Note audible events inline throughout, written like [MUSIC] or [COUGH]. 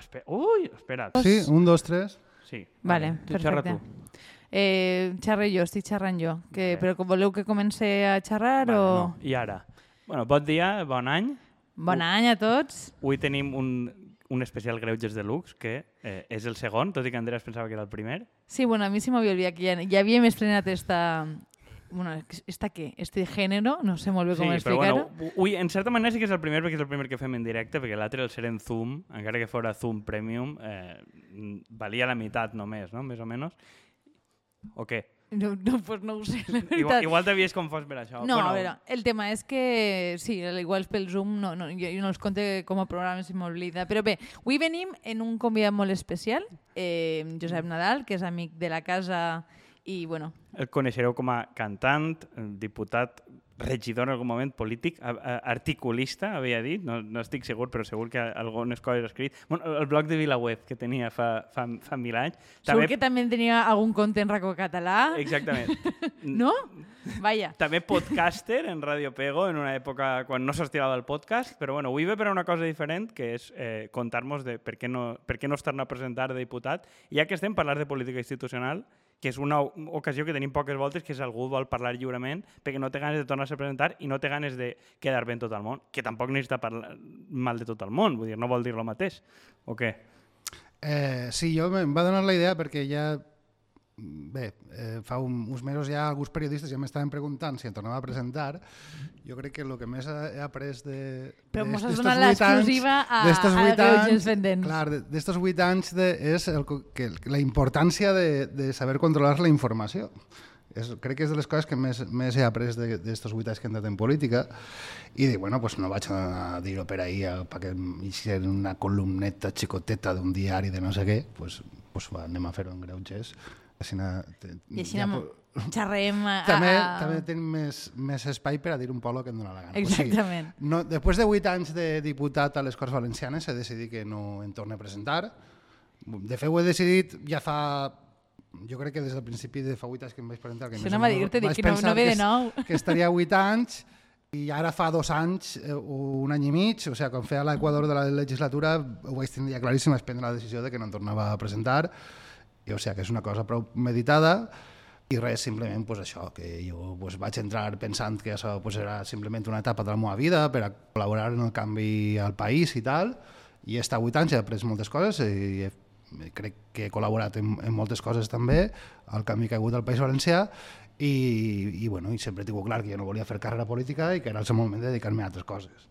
Espe Ui, espera. Sí, un, dos, tres. Sí. Vale, Tu xerra perfecte. tu. Eh, xerre jo, estic xerrant jo. Que, Vale. Però que voleu que comenci a xerrar Vale, o... no. I ara? Bueno, bon dia, bon any. Bon any a tots. Avui tenim un, un especial Greuges de Lux, que eh, és el segon, tot i que Andrés pensava que era el primer. Sí, bueno, a mí se me había olvidado que ya, ya havíem estrenat esta... Bueno, ¿esta qué? Este género, no sé molt bé com sí, però explicar-ho. bueno, ui, en certa manera sí que és el primer perquè és el primer que fem en directe, perquè l'altre, el ser en Zoom, encara que fora Zoom Premium, eh, valia la meitat només, no? Més o menys. O què? No, no, pues no ho sé, la veritat. Igual, igual t'havies confós per això. No, bueno, a veure, el tema és que, sí, igual pel Zoom, no, no, jo, jo no els compte com a programes i m'oblida. Però bé, avui venim en un convidat molt especial, eh, Josep Nadal, que és amic de la casa i, bueno, El coneixereu com a cantant, diputat, regidor en algun moment, polític, articulista, havia dit, no, no estic segur, però segur que algunes coses ha escrit. Bueno, el blog de VilaWeb que tenia fa, fa, fa mil anys. segur que també tenia algun compte en racó català, Exactament. [LAUGHS] no? Vaja. També podcaster en Radio Pego, en una època quan no s'estirava el podcast, però bueno, avui ve per una cosa diferent, que és eh, contar-nos de per què no, per què no estar-ne a presentar de diputat. I ja que estem parlant de política institucional, que és una ocasió que tenim poques voltes, que és algú vol parlar lliurement perquè no té ganes de tornar-se a presentar i no té ganes de quedar bé tot el món, que tampoc necessita parlar mal de tot el món, vull dir, no vol dir el mateix, o què? Eh, sí, jo em va donar la idea perquè ja bé, eh, fa un, uns mesos ja alguns periodistes ja m'estaven preguntant si em tornava a presentar. Jo crec que el que més he après de... Però mos has donat l'exclusiva a- a Greuges Pendents. Clar, de- d'estos vuit anys de, és el, que, la importància de, de saber controlar la informació. És, crec que és de les coses que més, més he après d'estos vuit anys que he entrat en política i dic, bueno, pues no vaig a dir-ho per ahir perquè hi sigui una columneta xicoteta d'un diari de no sé què, pues, pues va, anem a fer-ho en greuges. Així, na- te- I així ja [LAUGHS] xerrem a... també, a... també tenim més, més espai per a dir un polo que em dóna la gana. Exactament. O sigui, no, després de 8 anys de diputat a les Corts Valencianes he decidit que no em torni a presentar. De fet, ho he decidit ja fa... Jo crec que des del principi de fa 8 anys que em vaig presentar... Que Això més o anava a menys dir-te, dic que no- no ve de que nou. Que estaria 8 anys i ara fa dos anys eh, o un any i mig, o sigui, quan feia l'Equador de la legislatura ho vaig tenir ja claríssim, vaig prendre la decisió de que no em tornava a presentar o sigui, que és una cosa prou meditada i res, simplement pues, això, que jo pues, vaig entrar pensant que això pues, era simplement una etapa de la meva vida per a col·laborar en el canvi al país i tal, i he estat 8 anys, he après moltes coses i he, crec que he col·laborat en, en moltes coses també al canvi que ha hagut al País Valencià i, i, bueno, i sempre he tingut clar que jo no volia fer carrera política i que era el seu moment de dedicar-me a altres coses.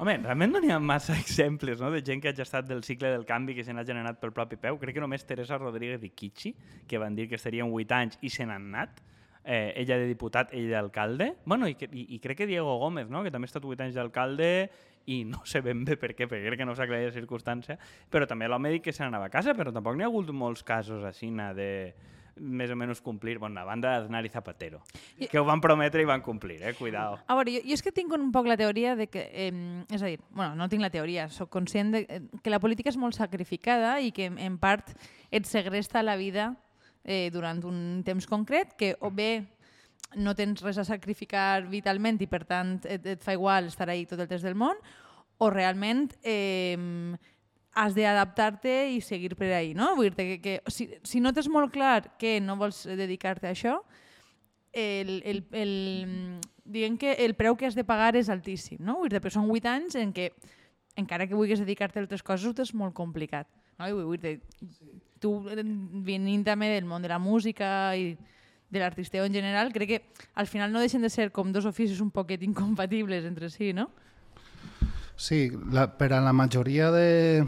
Home, realment no n'hi ha massa [LAUGHS] exemples no? de gent que hagi estat del cicle del canvi que se n'ha generat pel propi peu. Crec que només Teresa Rodríguez i Kichi, que van dir que estarien 8 anys i se n'han anat. Eh, ella de diputat, ell d'alcalde. Bueno, i, i, i crec que Diego Gómez, no? que també ha estat 8 anys d'alcalde i no sé ben bé per què, perquè crec que no s'ha aclarit la circumstància, però també l'home dit que se n'anava a casa, però tampoc n'hi ha hagut molts casos així de més o menys complir, bueno, a banda d'Aznar i Zapatero, que ho van prometre i van complir, eh? Cuidado. A veure, jo, jo és que tinc un poc la teoria de que... Eh, és a dir, bueno, no tinc la teoria, sóc conscient de eh, que la política és molt sacrificada i que en part et segresta la vida eh, durant un temps concret que o bé no tens res a sacrificar vitalment i per tant et, et fa igual estar ahí tot el temps del món o realment eh, has d'adaptar-te i seguir per ahí, no? Vull dir que, que si, si no tens molt clar que no vols dedicar-te a això, el, el, el, diguem que el preu que has de pagar és altíssim, no? Vull dir, però són 8 anys en què, encara que vulguis dedicar-te a altres coses, ho tens molt complicat. No? I vull dir, tu venint també del món de la música i de l'artisteo en general, crec que al final no deixen de ser com dos oficis un poquet incompatibles entre si, no? Sí, la, per a la majoria de...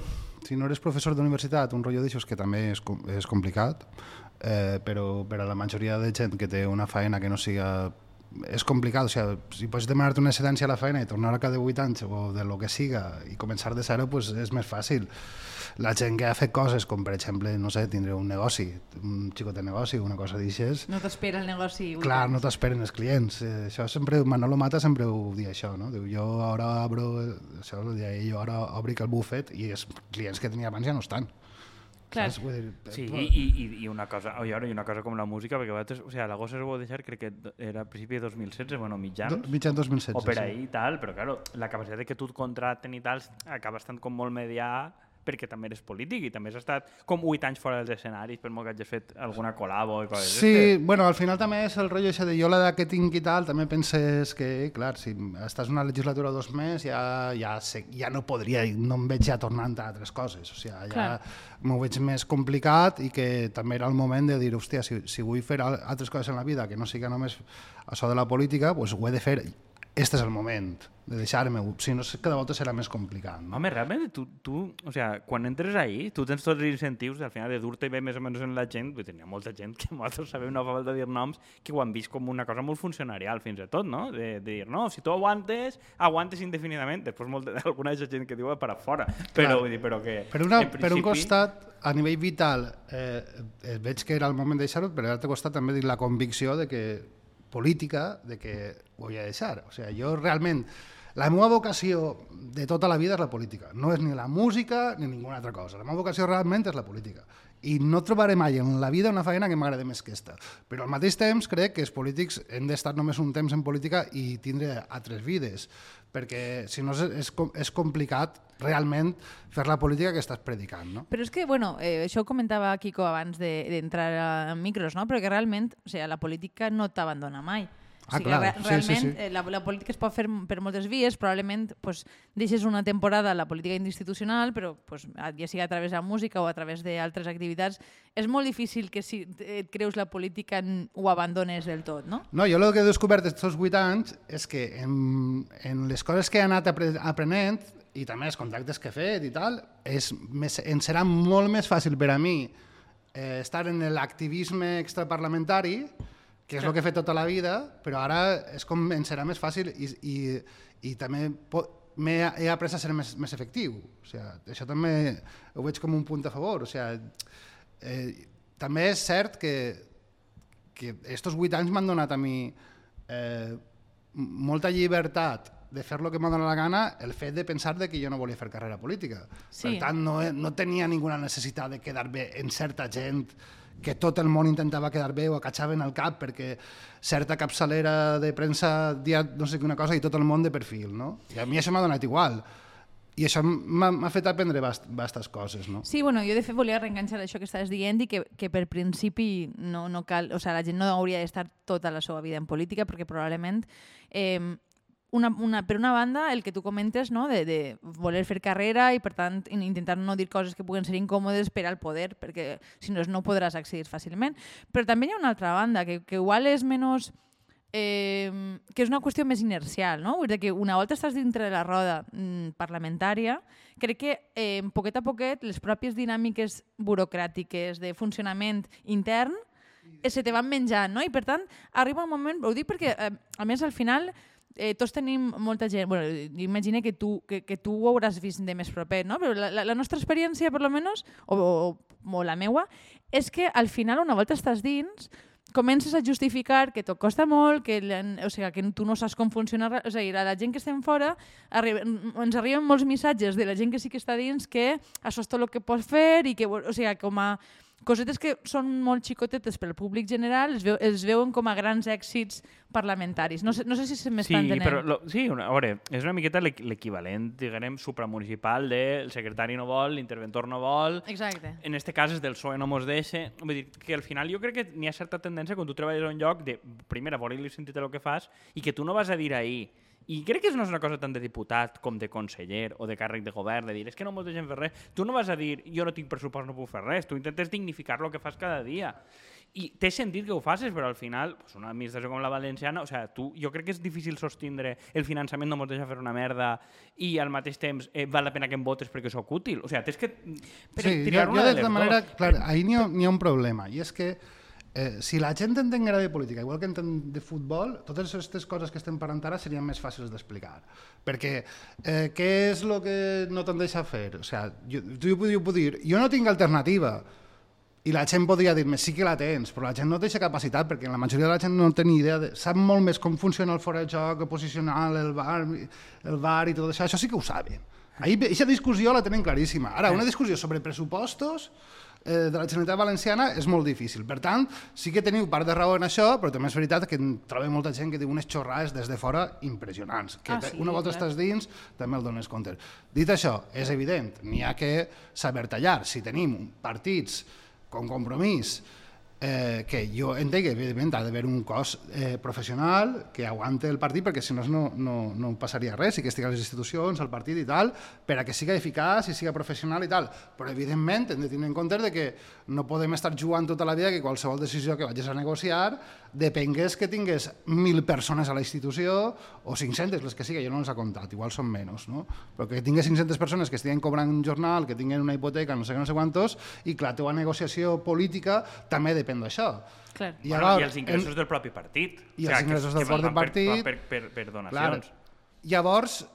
Si no eres professor d'universitat, un rotllo d'això que també és, és complicat, eh, però per a la majoria de gent que té una feina que no siga... És complicat, o sigui, si pots demanar-te una excedència a la feina i tornar a cada 8 anys o de lo que siga i començar de zero, pues és més fàcil. La gent que ha fet coses com, per exemple, no sé, tindre un negoci, un xicot de negoci, una cosa d'aixes, No t'espera el negoci. Clar, no t'esperen els clients. Eh, això sempre, Manolo Mata sempre ho dia això, no? Diu, jo ara abro, això ho deia jo ara obric el buffet i els clients que tenia abans ja no estan. Clar. Saps? Vull dir, Sí, eh, i, i, i una cosa, oi, ara, i una cosa com la música, perquè vosaltres, o sigui, la Gossa es vau deixar, crec que era a principi de 2016, bueno, mitjans, do- mitjan 2016. o per sí. ahí i tal, però claro, la capacitat de que tu et contracten i tal acaba estant com molt medià perquè també eres polític i també has estat com 8 anys fora dels escenaris per molt que hagis fet alguna col·labo i coses Sí, bueno, al final també és el rotllo això de jo l'edat que tinc i tal, també penses que, clar, si estàs una legislatura dos més, ja, ja, sé, ja no podria, no em veig ja tornant a altres coses, o sigui, ja m'ho veig més complicat i que també era el moment de dir, hòstia, si, si vull fer al- altres coses en la vida que no siga només això de la política, pues ho he de fer, este és el moment de deixar-me-ho, si no cada volta serà més complicat. No? Home, realment, tu, tu, o sea, quan entres ahí, tu tens tots els incentius, al final, de dur-te bé més o menys en la gent, vull dir, hi ha molta gent que nosaltres sabem, no fa falta dir noms, que ho han vist com una cosa molt funcionarial fins i tot, no? De, de dir, no, si tu aguantes, aguantes indefinidament. Després molt, [LAUGHS] alguna gent que diu "Ah, per a fora, però, Clar. vull dir, però que... Per, una, en per un principi- costat, a nivell vital, eh, eh, veig que era el moment de deixar-ho, però a l'altre costat també dic la convicció de que política, de que he de deixar. O sigui, jo realment, la meva vocació de tota la vida és la política. No és ni la música ni ninguna altra cosa. La meva vocació realment és la política. I no trobaré mai en la vida una feina que m'agradi més que aquesta. Però al mateix temps crec que els polítics hem d'estar només un temps en política i tindre altres vides, perquè si no és, és, és complicat realment fer la política que estàs predicant. No? Però és que, bueno, eh, això ho comentava Kiko abans de- d'entrar de, a micros, no? però que realment o sigui, la política no t'abandona mai. Ah, clar, re- sí, sí, realment sí. eh, la, la política es pot fer per moltes vies, probablement pues, deixes una temporada la política institucional, però pues, ja sigui a través de la música o a través d'altres activitats, és molt difícil que si et creus la política ho abandones del tot, no? No, jo el que he descobert aquests 8 anys és que en, en les coses que he anat apre aprenent i també els contactes que he fet i tal, és més, em serà molt més fàcil per a mi eh, estar en l'activisme extraparlamentari, que és el que he fet tota la vida, però ara és com em serà més fàcil i, i, i també m'he he après a ser més, més efectiu. O sigui, això també ho veig com un punt a favor. O sigui, eh, també és cert que que estos vuit anys m'han donat a mi eh, molta llibertat de fer el que m'ha donat la gana el fet de pensar de que jo no volia fer carrera política. Sí. Per tant, no, no tenia ninguna necessitat de quedar bé en certa gent que tot el món intentava quedar bé o acatxaven al cap perquè certa capçalera de premsa dia no sé quina cosa i tot el món de perfil, no? I a mi això m'ha donat igual. I això m'ha fet aprendre bast bastes coses, no? Sí, bueno, jo de fet volia reenganxar això que estàs dient i que, que per principi no, no cal, o sigui, la gent no hauria d'estar tota la seva vida en política perquè probablement eh, una, una, per una banda, el que tu comentes, no? de, de voler fer carrera i, per tant, in- intentar no dir coses que puguen ser incòmodes per al poder, perquè si no, no podràs accedir fàcilment. Però també hi ha una altra banda, que, que igual és menys... Eh, que és una qüestió més inercial, no? Vull dir que una volta estàs dintre de la roda mm, parlamentària, crec que eh, poquet a poquet les pròpies dinàmiques burocràtiques de funcionament intern eh, se te van menjant, no? I per tant, arriba un moment, ho dic perquè, eh, a més, al final, eh, tots tenim molta gent, bueno, imagina que tu, que, que tu ho hauràs vist de més proper, no? Però la, la, nostra experiència, per lo menos, o, o, o la meua, és que al final, una volta estàs dins, comences a justificar que tot costa molt, que, o sigui, que tu no saps com funciona res. O sigui, la, la gent que estem fora, arriba, ens arriben molts missatges de la gent que sí que està dins que això és tot el que pots fer i que, o sigui, com a cosetes que són molt xicotetes pel públic general es, veu, es veuen com a grans èxits parlamentaris. No sé, no sé si se m'està Sí, entenent. però lo, sí, una, a veure, és una miqueta l'equ- l'equivalent, diguem, supramunicipal de el secretari no vol, l'interventor no vol, Exacte. en este cas és del PSOE no mos deixa. Vull dir que al final jo crec que n'hi ha certa tendència quan tu treballes a un lloc de, primera, voler-li sentit el que fas i que tu no vas a dir ahir i crec que no és una cosa tant de diputat com de conseller o de càrrec de govern, de dir, és que no mos deixen fer res. Tu no vas a dir, jo no tinc pressupost, no puc fer res. Tu intentes dignificar el que fas cada dia. I té sentit que ho facis, però al final, pues una administració com la valenciana, o sea, tu, jo crec que és difícil sostindre el finançament no mos deixa fer una merda i al mateix temps eh, val la pena que em votes perquè sóc útil. O sea, tens que Sí, jo, triar jo una de de manera, clar, ahí n'hi ha, ha un problema, i és que eh, si la gent entén gaire de política, igual que entén de futbol, totes aquestes coses que estem parlant ara serien més fàcils d'explicar. Perquè eh, què és el que no te'n deixa fer? O sea, jo, jo, jo puc dir, jo no tinc alternativa, i la gent podria dir-me, sí que la tens, però la gent no té aquesta capacitat, perquè la majoria de la gent no té ni idea, de, sap molt més com funciona el fora de joc, el posicional, el bar, el bar i tot això, això sí que ho saben. Aquesta discussió la tenen claríssima. Ara, una discussió sobre pressupostos eh, de la Generalitat Valenciana és molt difícil. Per tant, sí que teniu part de raó en això, però també és veritat que trobem molta gent que diu unes xorrades des de fora impressionants. Que Ah, sí, una volta clar. estàs dins, també el dones compte. Dit això, és evident, n'hi ha que saber tallar. Si tenim partits com compromís, eh, que jo entenc que evidentment ha d'haver un cos eh, professional que aguante el partit perquè si no no, no, no passaria res i que estigui a les institucions, al partit i tal per a que siga eficaç i siga professional i tal. Però evidentment hem de tenir en compte de que no podem estar jugant tota la vida que qualsevol decisió que vagis a negociar depengués que tingués mil persones a la institució o 500, les que sigui, jo no les he comptat, igual són menys, no? però que tingués 500 persones que estiguen cobrant un jornal, que tinguin una hipoteca, no sé què, no sé quantos, i que la teva negociació política també depèn d'això. Clar. I, bueno, llavors, I els ingressos en- del propi partit. I els ingressos del propi per- partit. Per, per, per Clar, donacions. llavors, s-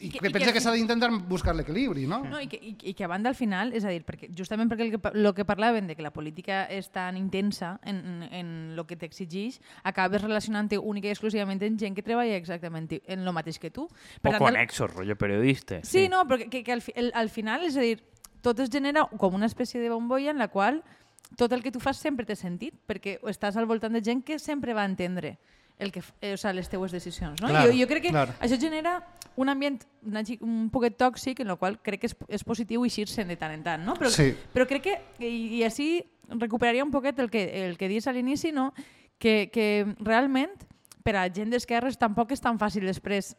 i que- pensa que s'ha d'intentar buscar l'equilibri, no? No, i, que, i, i que a banda al final, és a dir, perquè justament perquè el que, lo que parlaven de que la política és tan intensa en, en, en lo que t'exigeix, acabes relacionant-te única i exclusivament amb gent que treballa exactament en lo mateix que tu. Poc el- conexos, rotllo periodista. Sí, no, però que, que, que al, fi- el, al final, és a dir, tot es genera com una espècie de bombolla en la qual tot el que tu fas sempre té sentit, perquè estàs al voltant de gent que sempre va entendre el que, eh, o sea, les teues decisions. No? Clar, jo, jo crec que clar. això genera un ambient una, un poquet tòxic en el qual crec que és, és positiu eixir-se'n de tant en tant. No? Però, Sí. però crec que, i, i així recuperaria un poquet el que, el que dius a l'inici, no? que, que realment per a gent d'esquerres tampoc és tan fàcil després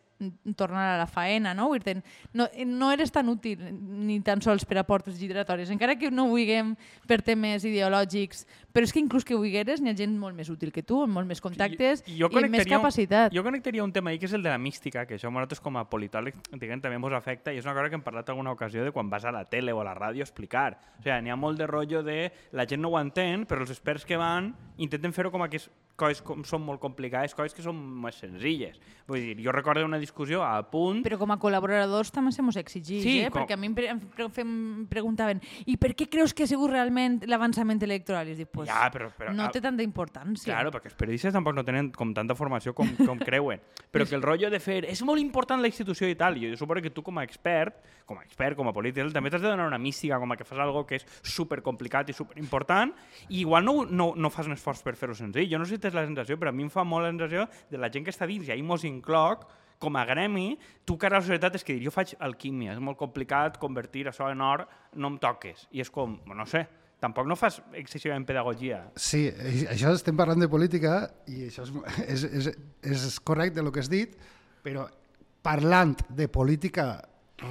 tornar a la faena, no? Vull dir, no, no eres tan útil ni tan sols per a portes giratòries, encara que no ho vulguem per temes ideològics, però és que inclús que ho vulgueres n'hi ha gent molt més útil que tu, amb molt més contactes Jo- i jo amb més un- capacitat. Jo connectaria un tema ahí que és el de la mística, que això a nosaltres com a politòlegs diguem, també ens afecta i és una cosa que hem parlat alguna ocasió de quan vas a la tele o a la ràdio a explicar. O sigui, n'hi ha molt de rotllo de la gent no ho entén, però els experts que van intenten fer-ho com a que coses com són molt complicades, coses que són més senzilles. Vull dir, jo recordo una discussió a punt Però com a col·laboradors també se mos exigeix, Sí, eh? com- perquè a mi em, pre em pre- em preguntaven i per què creus que ha sigut realment l'avançament electoral? I dic, pues, Ja, però- però- no ah, té tanta importància. Claro, perquè els periodistes tampoc no tenen com tanta formació com, com creuen. [LAUGHS] Però que el rotllo de fer és molt important la institució i tal, i jo suposo que tu com a expert, com a expert, com a polític, també t'has de donar una mística, com a que fas algo que és super complicat i super important, i igual no, no, no fas un esforç per fer-ho senzill. Jo no sé si tens la sensació, però a mi em fa molt la sensació de la gent que està dins, i ahir mos incloc, com a gremi, tu cara a la societat és que dir, jo faig alquímia, és molt complicat convertir això en or, no em toques. I és com, no sé, tampoc no fas excessivament pedagogia. Sí, això estem parlant de política i això és, [LAUGHS] és, és, és correcte el que has dit, però parlant de política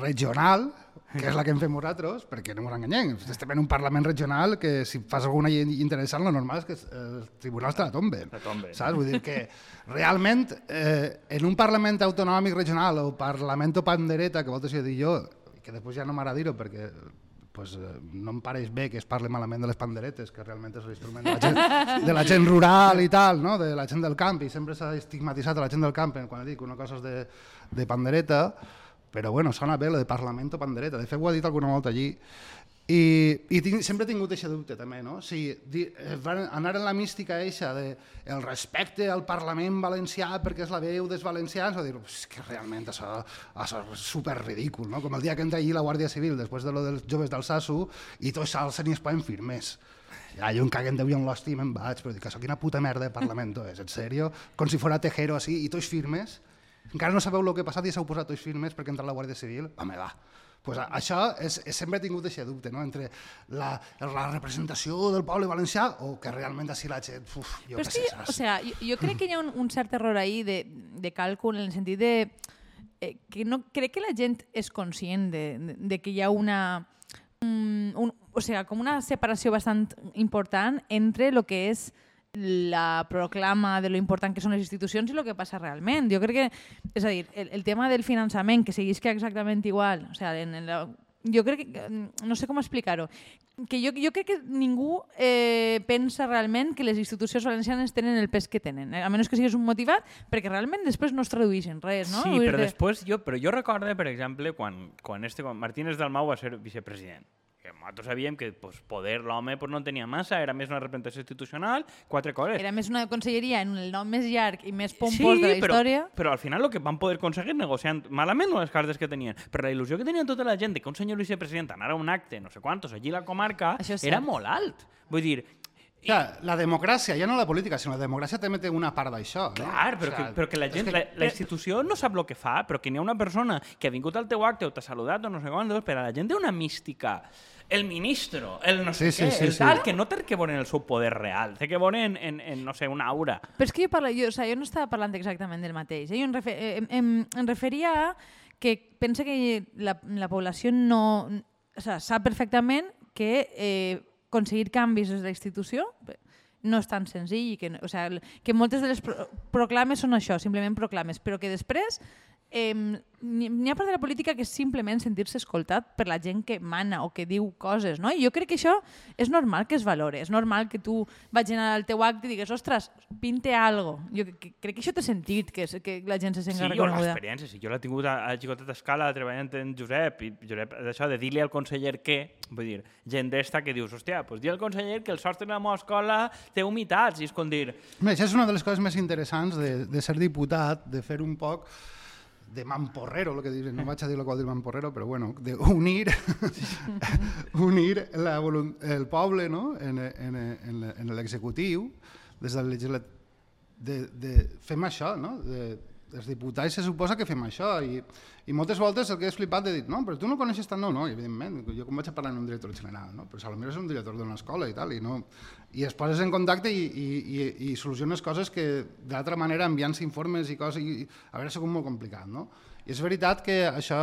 regional, que és la que en fem nosaltres, perquè no ens enganyem, estem en un Parlament regional que si fas alguna llei interessant, lo normal és que els tribunals te la tomben. Tomben. Saps? Vull dir que realment eh, en un Parlament autonòmic regional o Parlamento pandereta, que voltes jo dir jo, que després ja no m'agrada dir-ho perquè pues, eh, no em pareix bé que es parli malament de les panderetes, que realment és l'instrument de, la gent, de la gent rural i tal, no? de la gent del camp, i sempre s'ha estigmatitzat a la gent del camp quan dic una cosa és de, de pandereta, però bueno, sona bé, lo de Parlamento pandereta, de fet ho ha dit alguna volta allí, i, i tinc, sempre he tingut aquest dubte també, no? Si di, eh, anar en la mística eixa de el respecte al Parlament valencià perquè és la veu dels valencians, o dir, és que realment això, això és super ridícul, no? Com el dia que entra allí la Guàrdia Civil després de lo dels joves del Sasso i tots s'alcen i es poden firmes. Ja, jo en caguen de un l'hòstia i me'n vaig, però dic, això quina puta merda de Parlamento és, en sèrio? Com si fora Tejero així, i tots firmes? Encara no sabeu el que ha passat i s'heu posat tots firmes perquè entra la Guàrdia Civil? Home, va. Pues això és, és, sempre he tingut aquest dubte, no? entre la, la representació del poble valencià o que realment així la gent... Uf, jo Però és sé, que, saps? o sea, jo, jo crec que hi ha un, un cert error ahí de, de càlcul en el sentit de eh, que no crec que la gent és conscient de, de, de que hi ha una un, un, o sea, com una separació bastant important entre el que és la proclama de lo important que són les institucions i el que passa realment. Jo crec que, és a dir, el, el tema del finançament, que seguís que exactament igual, o sea, en, en la, jo crec que, no sé com explicar-ho, que jo, jo crec que ningú eh, pensa realment que les institucions valencianes tenen el pes que tenen, eh? a menys que siguis un motivat, perquè realment després no es tradueix en res, no? Sí, Vull però després jo, però jo recorde, per exemple, quan, quan, este, quan Martínez Dalmau va ser vicepresident, que nosaltres sabíem que pues, poder l'home pues, no en tenia massa, era més una representació institucional, quatre coses. Era més una conselleria en el nom més llarg i més pompós de la però, història. però al final el que van poder aconseguir negociant malament les cartes que tenien, però la il·lusió que tenien tota la gent de que un senyor vicepresident anara a un acte, no sé quantos, allí a la comarca, era molt alt. Vull dir, Clar, la democràcia, ja no la política, sinó la democràcia també té una part d'això. No? Clar, però, O que, sea, però que la gent, que- la, la institució no sap el que fa, però que n'hi ha una persona que ha vingut al teu acte o t'ha saludat o no sé quantos, però la gent té una mística. El ministro, el no sé Sí, sí, què, sí, el sí. tal, que no té que veure en el seu poder real, té que veure en, en, en no sé, una aura. Però és que jo, parlo, jo, o sigui, jo no estava parlant exactament del mateix. Eh? Jo em, refer, em, em, em referia a que pensa que la, la població no... O sigui, sap perfectament que eh, aconseguir canvis des de la institució no és tan senzill i que, o sigui, que moltes de les pro proclames són això, simplement proclames, però que després eh, n'hi ha part de la política que és simplement sentir-se escoltat per la gent que mana o que diu coses, no? I jo crec que això és normal que es valore, és normal que tu vagis anar al teu acte i digues, ostres, pinte algo. Jo que, que, crec que això té sentit, que, que la gent se Sí, senti jo reconeguda. l'experiència, sí, jo l'he tingut a, a Xicotet Escala treballant en Josep, i Josep, d'això de dir-li al conseller què, vull dir, gent d'esta que dius, hòstia, pues di al conseller que el sostre de la meva escola té humitats, i és com dir, Bé, això és una de les coses més interessants de, de ser diputat, de fer un poc de mamporrero, el que diuen, no vaig a dir el qual dir mamporrero, però bueno, d'unir [LAUGHS] unir la volun- el poble no? en, en, en, la- en l'executiu, des del legislat... De, de, fem això, no? De, els diputats se suposa que fem això i, i moltes voltes el que he flipat de dir no, però tu no coneixes tant, no, no, evidentment jo com vaig a parlar amb un director general, no? però potser és un director d'una escola i tal, i, no, i es poses en contacte i, i, i, i soluciones coses que d'altra manera enviant-se informes i coses, i, a veure, és com molt complicat, no? I és veritat que això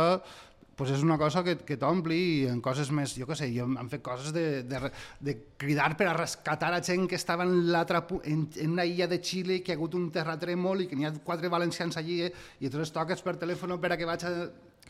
pues és una cosa que, que t'ompli i en coses més, jo què sé, jo han fet coses de, de, de cridar per a rescatar a gent que estava en, en, en una illa de Xile que ha hagut un terratrèmol i que n'hi ha quatre valencians allí eh, i les toques per telèfon per a que vaig a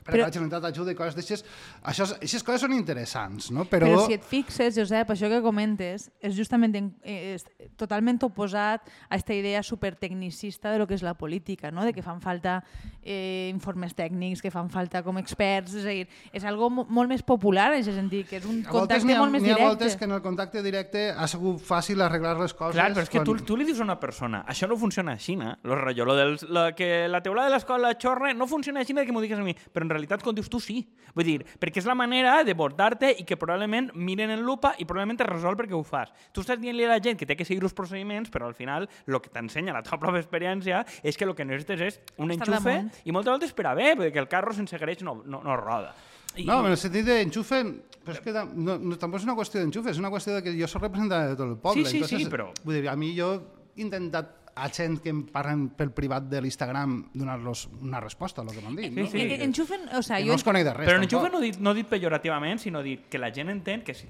per Però- a que la Generalitat ajuda i coses d'aixes. Això, aquestes coses són interessants, no? Però, Però... Si et fixes, Josep, això que comentes és justament en, és totalment oposat a aquesta idea supertecnicista de lo que és la política, no? de que fan falta eh, informes tècnics, que fan falta com experts, és a dir, és algo mo- molt més popular en aquest sentit, que és un a contacte ha, molt més n'hi ha directe. voltes que en el contacte directe ha sigut fàcil arreglar les coses. Clar, però és que tu, quan- tu li dius a una persona, això no funciona així, no? Lo rotllo, lo del, la, que la teulada de l'escola xorra no funciona així de que m'ho digues a mi, però en realitat quan dius tu sí. Vull dir, perquè és la manera de bordar-te i que probablement miren en lupa i probablement te resol perquè ho fas. Tu estàs dient-li a la gent que té que seguir els procediments, però al final el que t'ensenya la teva pròpia experiència és que el que necessites és un Estar enxufe damunt. i moltes voltes per a bé, perquè el carro sense greix no, no, no roda. I, No, en el sentit d'enxufe, però és que no, no, tampoc és una qüestió d'enxufe, és una qüestió de que jo soc representant de tot el poble. Sí, sí, sí, però- Vull dir, a mi jo he intentat a gent que em parlen pel privat de l'Instagram donar-los una resposta a lo que m'han dit. Sí, no? sí. Enxufen, o sigui, Que jo no els conec de res. Però en enxufe tampoc. no dit, no dit pejorativament, sinó dit que la gent entén que sí.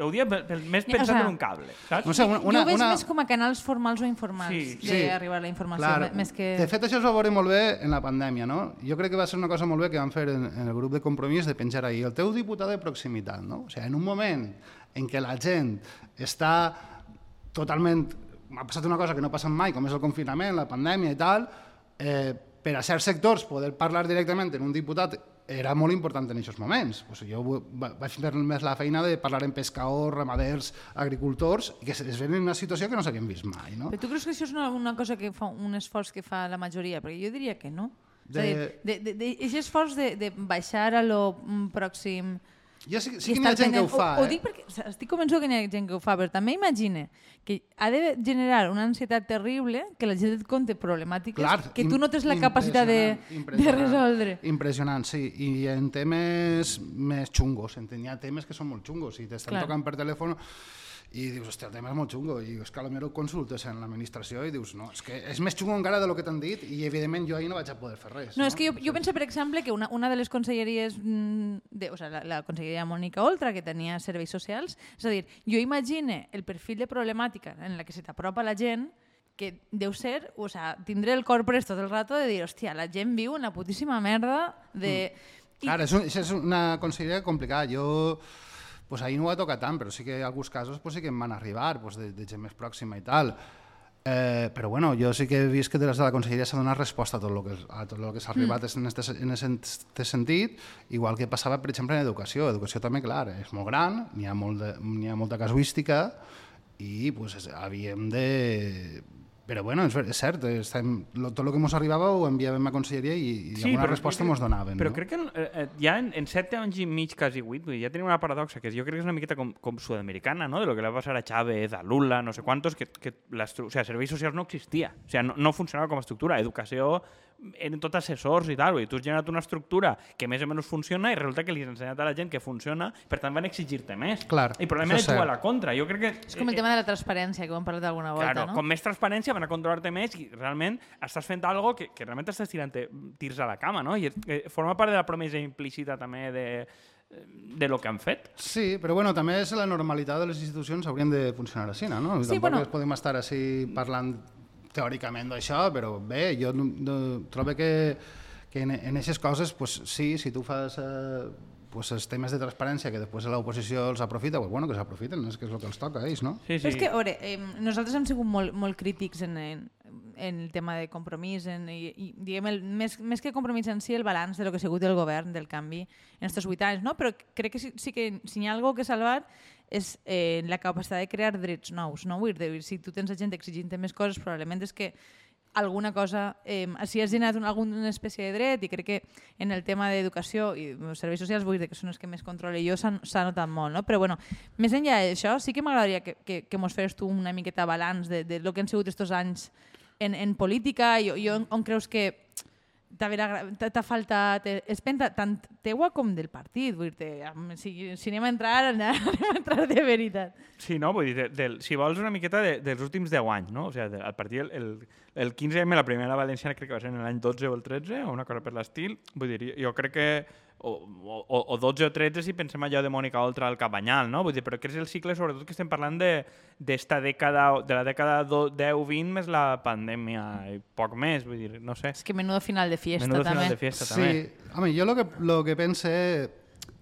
Ho pel, més O pensant sea, en un cable, saps? No sé, una, jo una, ho veig una... més com a canals formals o informals Sí, sí. d'arribar a la informació, Clar, més que... De fet, això es va veure molt bé en la pandèmia, no? Jo crec que va ser una cosa molt bé que vam fer en, en el grup de compromís de penjar ahir el teu diputat de proximitat, no? O sigui, en un moment en què la gent està totalment... M'ha passat una cosa que no passa mai, com és el confinament, la pandèmia i tal, eh, per a certs sectors poder parlar directament en un diputat era molt important en aquests moments. Sigui, jo va- vaig fer més la feina de parlar amb pescadors, ramaders, agricultors, i que es ven en una situació que no s'havien vist mai. No? Però tu creus que això és una, una cosa que fa un esforç que fa la majoria? Perquè jo diria que no. És a dir, De- de, de, de, de, esforç de, de baixar a lo mm, pròxim... Jo sí, sí que n'hi ha gent que ho fa, Ho, ho eh? dic perquè estic convençut que n'hi ha gent que ho fa, però també imagine que ha de generar una ansietat terrible que la gent et conte problemàtiques Clar, que tu no tens la capacitat de, de resoldre. Impressionant, sí. I en temes més xungos, en hi ha temes que són molt xungos i t'estan tocant per telèfon i dius, hòstia, el tema és molt xungo i és que potser ho consultes en l'administració i dius, no, és que és més xungo encara de lo que t'han dit i evidentment jo ahir no vaig a poder fer res. No, és que jo, jo penso, per exemple, que una, una de les conselleries, mm, de, o sea, la, la conselleria Mònica Oltra, que tenia serveis socials, és a dir, jo imagine el perfil de problemàtica en la que se t'apropa la gent que deu ser, o sea, tindré el cor pres tot el rato de dir, hòstia, la gent viu una putíssima merda de... I, Clar, és, un, és una conselleria complicada. Jo pues ahir no va tocar tant, però sí que en alguns casos pues sí que em van arribar pues, de, de gent més pròxima i tal. Eh, però bueno, jo sí que he vist que des de la conselleria s'ha donat resposta a tot el que, a tot el que s'ha arribat mm. en aquest en este sentit, igual que passava, per exemple, en educació. Educació també, clar, és molt gran, n'hi ha, molt de, ha molta casuística i pues, havíem de però bueno, és, és cert, estem, lo, tot el que ens arribava ho enviàvem a conselleria i, i sí, alguna resposta ens donaven. Però no? crec que eh, eh, ja en, en 7 anys i mig, quasi 8, ja tenim una paradoxa que jo crec que és una miqueta com, com sud-americana, no? de lo que va passar a Chávez, a Lula, no sé quantos, que, que o sea, serveis socials no existia, o sea, no, no funcionava com a estructura. Educació eren tot assessors i tal, i tu has generat una estructura que més o menys funciona i resulta que li has ensenyat a la gent que funciona, per tant van exigir-te més. Clar, I probablement ets a la contra. Jo crec que... És com el tema de la transparència, que ho hem parlat alguna volta, claro, no? Com més transparència van a controlar-te més i realment estàs fent algo que, que realment estàs tirant tirs a la cama, no? I eh, forma part de la promesa implícita també de, de lo que han fet. Sí, però bueno, també és la normalitat de les institucions haurien de funcionar així, no? Sí, Tampoc bueno... podem estar així parlant teòricament d'això, però bé, jo no, no, trobo que, que en aquestes coses, pues, sí, si tu fas eh, pues, els temes de transparència que després l'oposició els aprofita, pues, bueno, que s'aprofiten, és que és el que els toca a ells, no? Sí, sí. Però és que, a veure, eh, nosaltres hem sigut molt, molt crítics en, en, en el tema de compromís, en, i, i diguem, el, més, més que compromís en si, el balanç de lo que ha sigut el govern del canvi en aquests vuit anys, no? però crec que sí, sí que si hi ha alguna que salvar és eh, la capacitat de crear drets nous. No? Vull dir, si tu tens gent exigint més coses, probablement és que alguna cosa, eh, si has generat una, alguna espècie de dret i crec que en el tema d'educació i serveis socials vull dir que són els que més controle jo s'ha notat molt, no? però bueno, més enllà d'això sí que m'agradaria que, que, que mos fes tu una miqueta balanç de, de lo que han sigut aquests anys en, en política i, i on, on creus que t'ha faltat espenta tant teua com del partit vull dir si, si anem a entrar [LAUGHS] anem a entrar de veritat Sí, no? Vull dir, de, de, si vols una miqueta de, dels últims 10 anys, no? O sigui, el partit, el, el 15M, la primera valenciana crec que va ser en l'any 12 o el 13, o una cosa per l'estil. Vull dir, jo crec que o, o, o 12 o 13 si pensem allò de Mònica Oltra al Cabanyal, no? Vull dir, però que és el cicle sobretot que estem parlant d'esta de, dècada, de la dècada 10-20 més la pandèmia i poc més, vull dir, no sé. És que menudo final de fiesta menudo també. final de fiesta sí. també. Sí, home, jo lo que, lo que pense,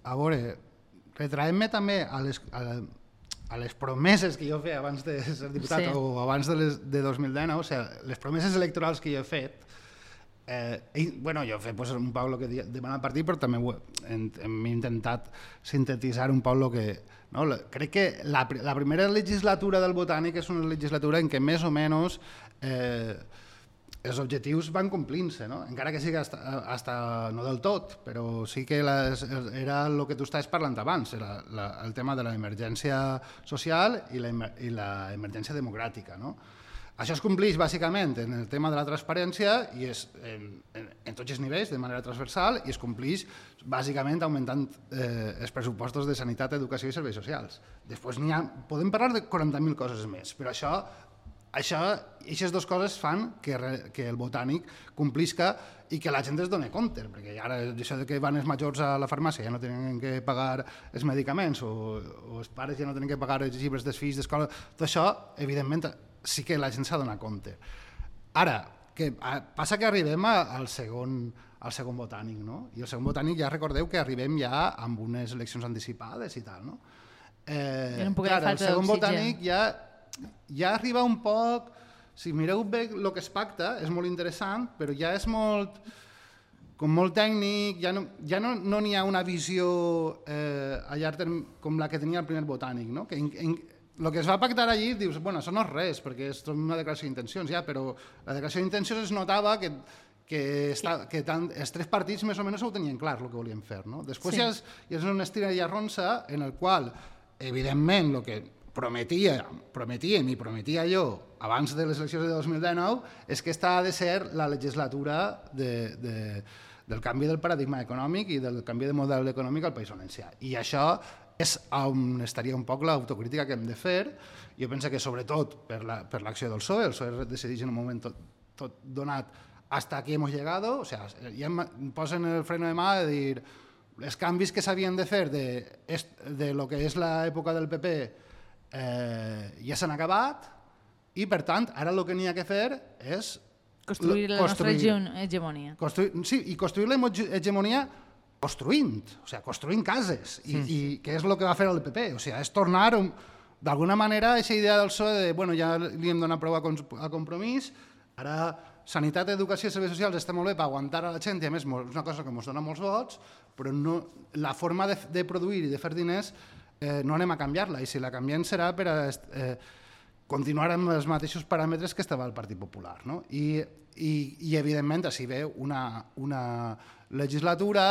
a veure, retraem-me també a les, a, a les promeses que jo feia abans de ser diputat sí. o abans de, les, de 2019, o sigui, les promeses electorals que jo he fet, Eh, i, bueno, jo he fet pues, un el que demana el partit, però també ho, hem, hem intentat sintetitzar un el que... No? Crec que la, la primera legislatura del Botànic és una legislatura en què més o menys eh, els objectius van complint-se, no? encara que sigui hasta, hasta no del tot, però sí que les, era el que tu estaves parlant abans, era la, el tema de l'emergència social i l'emergència democràtica. No? Això es compleix bàsicament en el tema de la transparència i és en, en, en tots els nivells, de manera transversal, i es compleix bàsicament augmentant eh, els pressupostos de sanitat, educació i serveis socials. Després ha, podem parlar de 40.000 coses més, però això això, aquestes dues coses fan que, que el botànic complisca i que la gent es doni compte, perquè ara això de que van els majors a la farmàcia ja no tenen que pagar els medicaments o, o els pares ja no tenen que pagar els llibres dels fills d'escola, tot això, evidentment, sí que la gent s'ha donat compte. Ara, que passa que arribem al segon al segon botànic, no? I el segon botànic ja recordeu que arribem ja amb unes eleccions anticipades i tal, no? Eh, clar, el segon botànic ja, ja arriba un poc... Si mireu bé el que es pacta, és molt interessant, però ja és molt com molt tècnic, ja no n'hi ja no, no ha una visió eh, a llarg term com la que tenia el primer botànic, no? que en, en, el que es va pactar allí, dius, bueno, això no és res, perquè és una declaració d'intencions, ja, però la declaració d'intencions es notava que, que, està, que tant, els tres partits més o menys ho tenien clar, el que volien fer. No? Després sí. ja, és, ja és una estira i arronsa en el qual, evidentment, el que prometia, prometíem i prometia jo abans de les eleccions de 2019 és que esta ha de ser la legislatura de, de, del canvi del paradigma econòmic i del canvi de model econòmic al País Valencià. I això és on estaria un poc l'autocrítica que hem de fer. Jo penso que sobretot per l'acció la, per del PSOE, el PSOE decideix en un moment tot, tot donat hasta aquí hemos llegado, o sea, ja em posen el freno de mà de dir els canvis que s'havien de fer de, de lo que és l'època del PP eh, ja s'han acabat i, per tant, ara el que n'hi ha que fer és construir la construir, nostra hegemonia. Construir, sí, i construir la hegemonia construint, o sigui, construint cases, i, sí. i què és el que va fer el PP? O sigui, és tornar un, d'alguna manera, aquesta idea del PSOE de, bueno, ja li hem donat prou a, a compromís, ara sanitat, educació i serveis socials està molt bé per aguantar a la gent i a més és una cosa que ens dona molts vots, però no, la forma de, de produir i de fer diners eh, no anem a canviar-la i si la canviem serà per a eh, continuar amb els mateixos paràmetres que estava el Partit Popular. No? I, i, i evidentment així ve una, una legislatura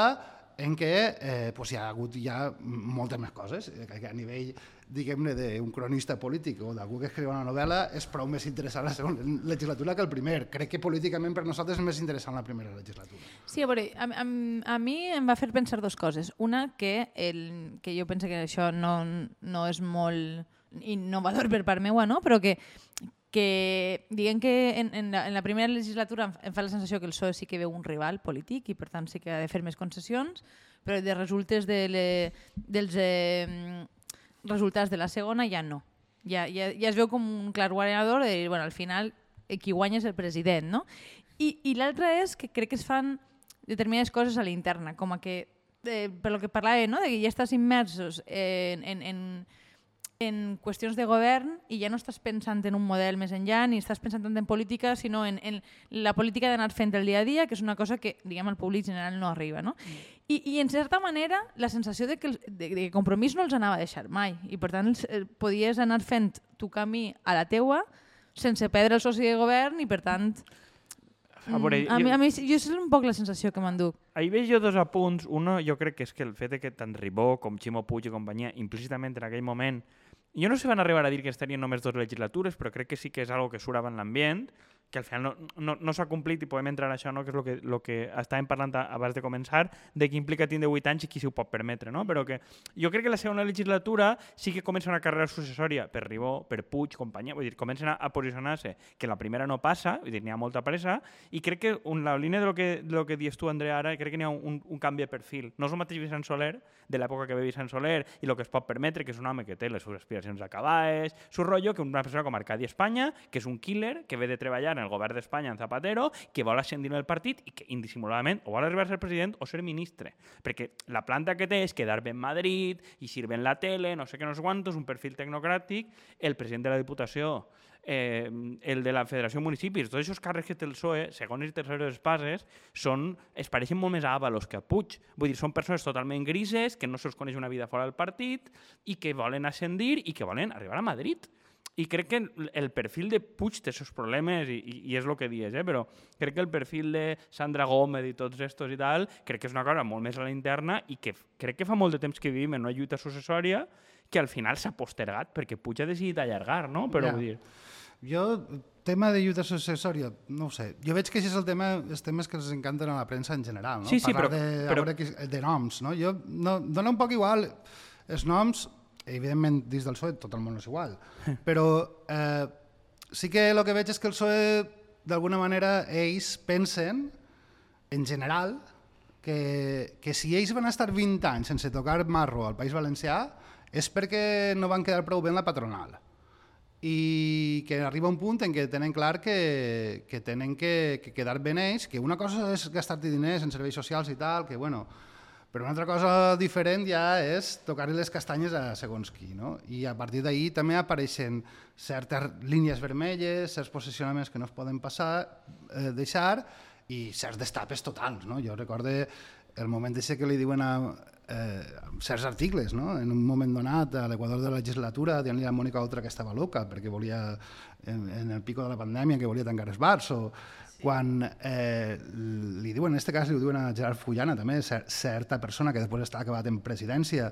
en què eh, pues hi ha hagut ja moltes més coses, eh, que a nivell diguem-ne, d'un cronista polític o d'algú que escriu una novel·la és prou més interessant la segona legislatura que el primer. Crec que políticament per nosaltres és més interessant la primera legislatura. Sí, a veure, a, a, a mi em va fer pensar dues coses. Una, que, el, que jo penso que això no, no és molt innovador per part meua, no? però que, que diguem que en, en, la, en la primera legislatura em fa la sensació que el PSOE sí que veu un rival polític i per tant sí que ha de fer més concessions, però de resultes de le, dels eh, resultats de la segona ja no. Ja, ja, ja es veu com un clar guanyador de dir, bueno, al final qui guanya és el president, no? I, i l'altra és que crec que es fan determinades coses a l'interna, com a que, eh, per lo que parlava, no? de que ja estàs immersos en, en, en, en qüestions de govern i ja no estàs pensant en un model més enllà ni estàs pensant tant en política, sinó en, en la política d'anar fent el dia a dia, que és una cosa que, diguem, al públic general no arriba. No? I, I, en certa manera, la sensació de que, de, de que compromís no els anava a deixar mai i, per tant, els, eh, podies anar fent tu camí a la teua sense perdre el soci de govern i, per tant, a, veure, mm, a, mi, a mi jo és un poc la sensació que m'enduc. Ahir veig jo dos apunts. Uno, jo crec que és que el fet que tant Ribó com Ximo Puig i companyia, implícitament en aquell moment, jo no sé si van arribar a dir que estarien només dues legislatures, però crec que sí que és algo que surava en l'ambient, que al final no, no, no s'ha complit i podem entrar en això, no? que és el que, lo que estàvem parlant abans de començar, de què implica tindre 8 anys i qui s'ho pot permetre. No? Però que jo crec que la segona legislatura sí que comença una carrera successòria per Ribó, per Puig, companyia, vull dir, comencen a, a posicionar-se, que la primera no passa, vull dir, n'hi ha molta pressa, i crec que un, la línia de lo que, de lo que dius tu, Andrea, ara, crec que n'hi ha un, un canvi de perfil. No és el mateix Vicent Soler, de l'època que ve Vicent Soler, i el que es pot permetre, que és un home que té les seves aspiracions acabades, su rotllo, que una persona com Arcadi Espanya, que és un killer, que ve de treballar el govern d'Espanya, en Zapatero, que vol ascendir en el partit i que indissimuladament o vol arribar a ser president o ser ministre. Perquè la planta que té és quedar bé en Madrid, i sirve en la tele, no sé què, no sé quantos, un perfil tecnocràtic, el president de la Diputació eh, el de la Federació de Municipis, tots aquests càrrecs que té el PSOE, segons i terceres espases, són, es pareixen molt més a Avalos que a Puig. Vull dir, són persones totalment grises, que no se'ls coneix una vida fora del partit i que volen ascendir i que volen arribar a Madrid. I crec que el perfil de Puig té seus problemes i, i, i és el que dius, eh? però crec que el perfil de Sandra Gómez i tots estos i tal, crec que és una cosa molt més a la interna i que crec que fa molt de temps que vivim en una lluita successòria que al final s'ha postergat perquè Puig ha decidit allargar, no? Però ja. vull dir... Jo, tema de lluita successòria, no ho sé. Jo veig que això és el tema, els temes que els encanten a la premsa en general, no? Sí, sí, Parlar però, de, però... De, de noms, no? Jo, no, dona un poc igual els noms, evidentment dins del PSOE tot el món és igual, però eh, sí que el que veig és que el PSOE d'alguna manera ells pensen en general que, que si ells van estar 20 anys sense tocar marro al País Valencià és perquè no van quedar prou bé en la patronal. I que arriba un punt en què tenen clar que, que tenen que, que quedar ben ells, que una cosa és gastar-te diners en serveis socials i tal, que bueno, però una altra cosa diferent ja és tocar-li les castanyes a segons qui, no? I a partir d'ahir també apareixen certes línies vermelles, certs posicionaments que no es poden passar, eh, deixar, i certs destapes totals, no? Jo recorde el moment de que li diuen a, eh, certs articles, no? en un moment donat a l'Equador de la legislatura dient-li a Mònica Oltra que estava loca perquè volia, en, en el pico de la pandèmia, que volia tancar els bars, o. quan eh, li diuen, en aquest cas li diuen a Gerard Fullana també, cer certa persona que després està acabat en presidència,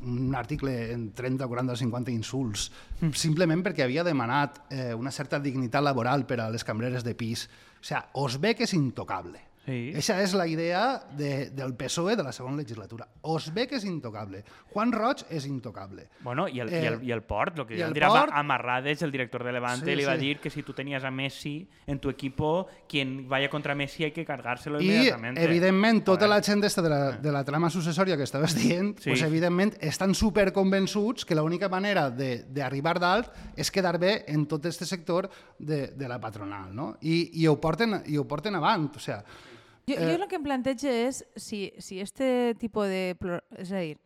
un article en 30, 40 o 50 insults, mm. simplement perquè havia demanat eh, una certa dignitat laboral per a les cambreres de pis. O sigui, os ve que és intocable. Sí. Eixa és la idea de, del PSOE de la segona legislatura. Osbeck és intocable. Juan Roig és intocable. Bueno, i el, eh, i el, i el Port, el que el dirà port... Amarrades, el director de Levante, sí, li va sí. dir que si tu tenies a Messi en tu equipo, quien vaya contra Messi hay que cargárselo I, inmediatament. I, evidentment, tota la gent de la, de la trama successòria que estaves dient, sí. pues, evidentment, estan superconvençuts que l'única manera d'arribar dalt és quedar bé en tot aquest sector de, de la patronal, no? I, i, ho porten, i ho porten avant, o sea, jo, eh... jo el que em plantejo és si, si este tipus de... És a dir,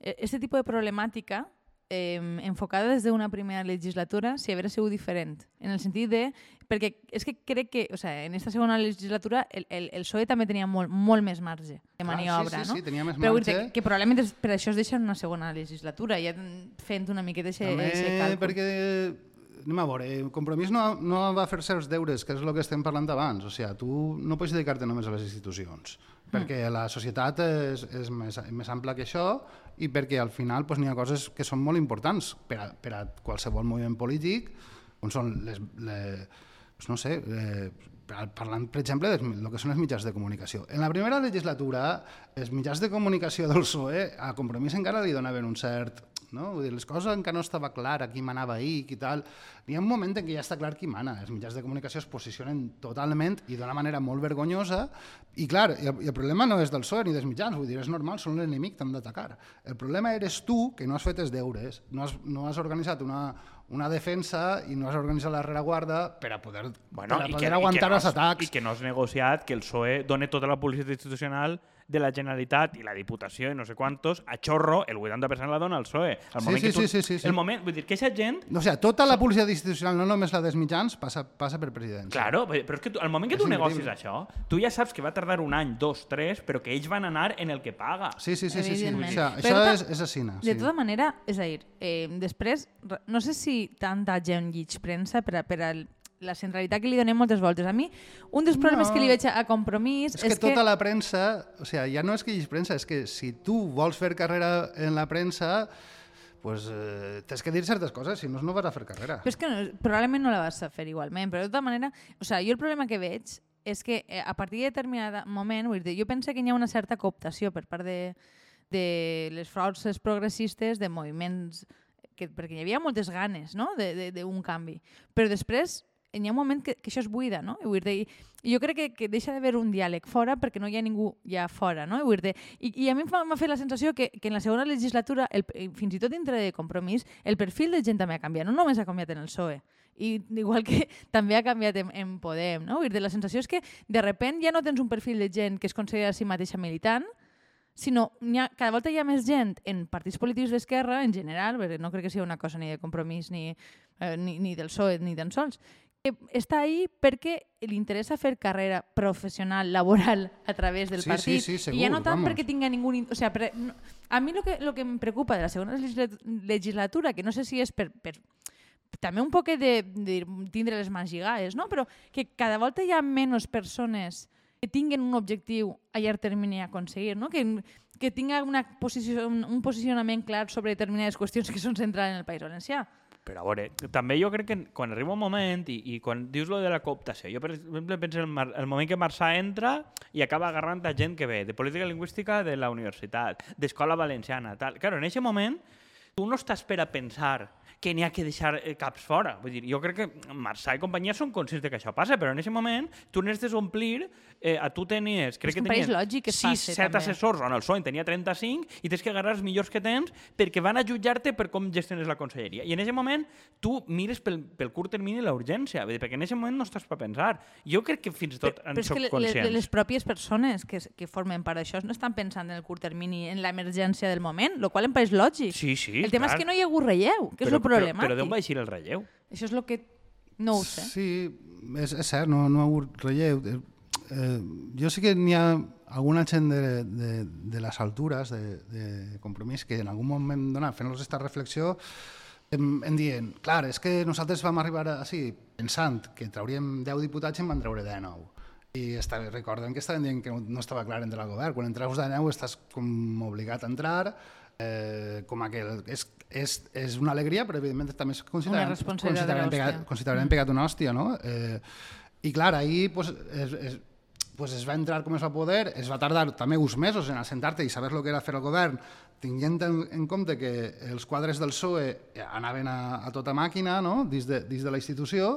e, este tipus de problemàtica eh, enfocada des d'una primera legislatura si hauria sigut diferent. En el sentit de... Perquè és que crec que, o sea, en esta segona legislatura el, el, el PSOE també tenia molt, molt més marge de maniobra, sí, sí, no? sí, tenia més Però marge. que, que probablement és, per això es deixa una segona legislatura, ja fent una miqueta aquest càlcul. perquè, anem a veure, el compromís no, no va fer certs deures, que és el que estem parlant abans. O sigui, tu no pots dedicar-te només a les institucions, perquè la societat és, és més, més ampla que això i perquè al final pues, n'hi ha coses que són molt importants per a, per a qualsevol moviment polític, com són les, les no sé, eh, parlant, per exemple, del que són els mitjans de comunicació. En la primera legislatura, els mitjans de comunicació del PSOE a Compromís encara li donaven un cert... No? Vull dir, les coses encara no estava clar qui manava ahir, qui tal. Hi ha un moment en què ja està clar qui mana. Els mitjans de comunicació es posicionen totalment i d'una manera molt vergonyosa. I clar, i el, i el problema no és del PSOE ni dels mitjans, vull dir, és normal, són l'enemic, t'han d'atacar. El problema eres tu, que no has fet els deures, no has, no has organitzat una, una defensa i no has organitzat la rereguarda per a poder, Bueno, per a i poder que, aguantar i que no els has- atacs. I que no has negociat que el PSOE doni tota la publicitat institucional de la Generalitat i la Diputació i no sé quantos, a xorro, el 80% la dona al PSOE. El Sí, moment sí, que tu, sí, sí, sí, sí. El moment, vull dir, que aquesta gent O sigui, tota la publicitat institucional, no només la dels mitjans, passa, passa per presidència. Claro, però és que tu, al moment que És tu negocis increïble. això, tu ja saps que va tardar un any, dos, tres, però que ells van anar en el que paga. Sí, sí, sí, sí, sí. O sigui, Però això tota- és, és assina. De Sí. tota manera, és a dir, eh, després, no sé si tanta gent llig premsa per a, per a la centralitat que li donem moltes voltes. A mi, un dels problemes No. que li veig a, Compromís És que tota la premsa, o sigui, ja no és que hi hagi premsa, és que si tu vols fer carrera en la premsa, pues, eh, tens que dir certes coses, si no, no vas a fer carrera. Però és que no, probablement no la vas a fer igualment, però de tota manera, o sigui, jo el problema que veig és que eh, a partir de determinat moment, vull dir, jo penso que hi ha una certa cooptació per part de, de les forces progressistes de moviments que, perquè hi havia moltes ganes no? d'un canvi. Però després hi ha un moment que, que això es buida, no? I, dir, i jo crec que, que deixa d'haver un diàleg fora perquè no hi ha ningú ja fora, no? I, dir, i, i a mi m'ha fet la sensació que, que en la segona legislatura, el, fins i tot dintre de compromís, el perfil de gent també ha canviat, no només ha canviat en el PSOE, i igual que [LAUGHS] també ha canviat en, en Podem, no? Dir, la sensació és que de repent ja no tens un perfil de gent que es considera a si mateixa militant, sinó ha, cada volta hi ha més gent en partits polítics d'esquerra, en general, perquè no crec que sigui una cosa ni de compromís ni, eh, ni, ni del PSOE ni tan sols, està ahí perquè li interessa fer carrera professional, laboral, a través del Sí, partit. sí, sí, I ja segur, no tant vamos. perquè tinga ningú... O sea, per, no, a mi lo que, lo que em preocupa de la segona legisla- legislatura, que no sé si és per, per també un poc de, de tindre les mans lligades, no? però que cada volta hi ha menys persones que tinguen un objectiu a llarg termini a aconseguir, no? que, que tinga una posició, un posicionament clar sobre determinades qüestions que són centrals en el País Valencià. Però a veure, també jo crec que quan arriba un moment i, i quan dius lo de la cooptació, jo per exemple penso en el, Mar- el moment que Marçà entra i acaba agarrant a gent que ve de política lingüística de la universitat, d'escola valenciana, tal. Claro, en aquest moment tu no estàs per a pensar que n'hi ha que deixar eh, caps fora. Vull dir, jo crec que Marçà i companyia són conscients de que això passa, però en aquest moment tu necessites omplir, eh, a tu tenies, crec És que país tenies lògic que es 6, faci, 7 també. assessors, on el PSOE en tenia 35, i tens que agarrar els millors que tens perquè van a jutjar-te per com gestiones la conselleria. I en aquest moment tu mires pel, pel curt termini la urgència, perquè en aquest moment no estàs per pensar. Jo crec que fins i tot en però és soc que conscient. les, les pròpies persones que, que formen part d'això no estan pensant en el curt termini, en l'emergència del moment, el qual em pareix lògic. Sí, sí, el tema clar. és que no hi ha hagut relleu, que és però, el problema. Però, però d'on va eixir el relleu? Això és el que... No ho sé. Sí, és, és cert, no, no ha hagut relleu. Eh, jo sí que n'hi ha alguna gent de, de, de les altures de, de compromís que en algun moment donat, fent-los aquesta reflexió, em, em dient, clar, és que nosaltres vam arribar així pensant que trauríem 10 diputats i en van treure 19. I està, recorden que estaven dient que no, estava clar entre el govern. Quan entraus de 9 estàs com obligat a entrar, eh, com a que és, és, és una alegria, però evidentment també és considerant, considerant, pegat, considerant pegat una hòstia, no? Eh, I clar, ahir pues, es, es, pues es va entrar com es va poder, es va tardar també uns mesos en assentar-te i saber el que era fer el govern, tinguent en, en compte que els quadres del PSOE anaven a, a tota màquina no? dins, de, dins de la institució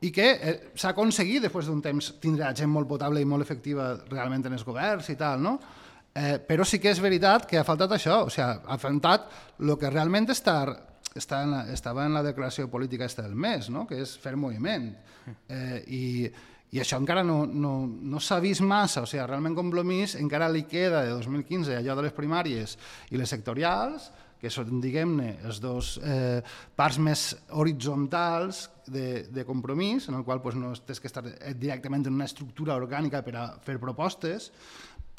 i que eh, s'ha aconseguit després d'un temps tindre gent molt potable i molt efectiva realment en els governs i tal, no? Eh, però sí que és veritat que ha faltat això, o sigui, ha faltat el que realment està, està en la, estava en la declaració política esta del mes, no? que és fer moviment. Eh, i, I això encara no, no, no s'ha vist massa, o sigui, realment Compromís encara li queda de 2015 allò de les primàries i les sectorials, que són, diguem-ne, els dos eh, parts més horitzontals de, de compromís, en el qual pues, no tens que estar directament en una estructura orgànica per a fer propostes,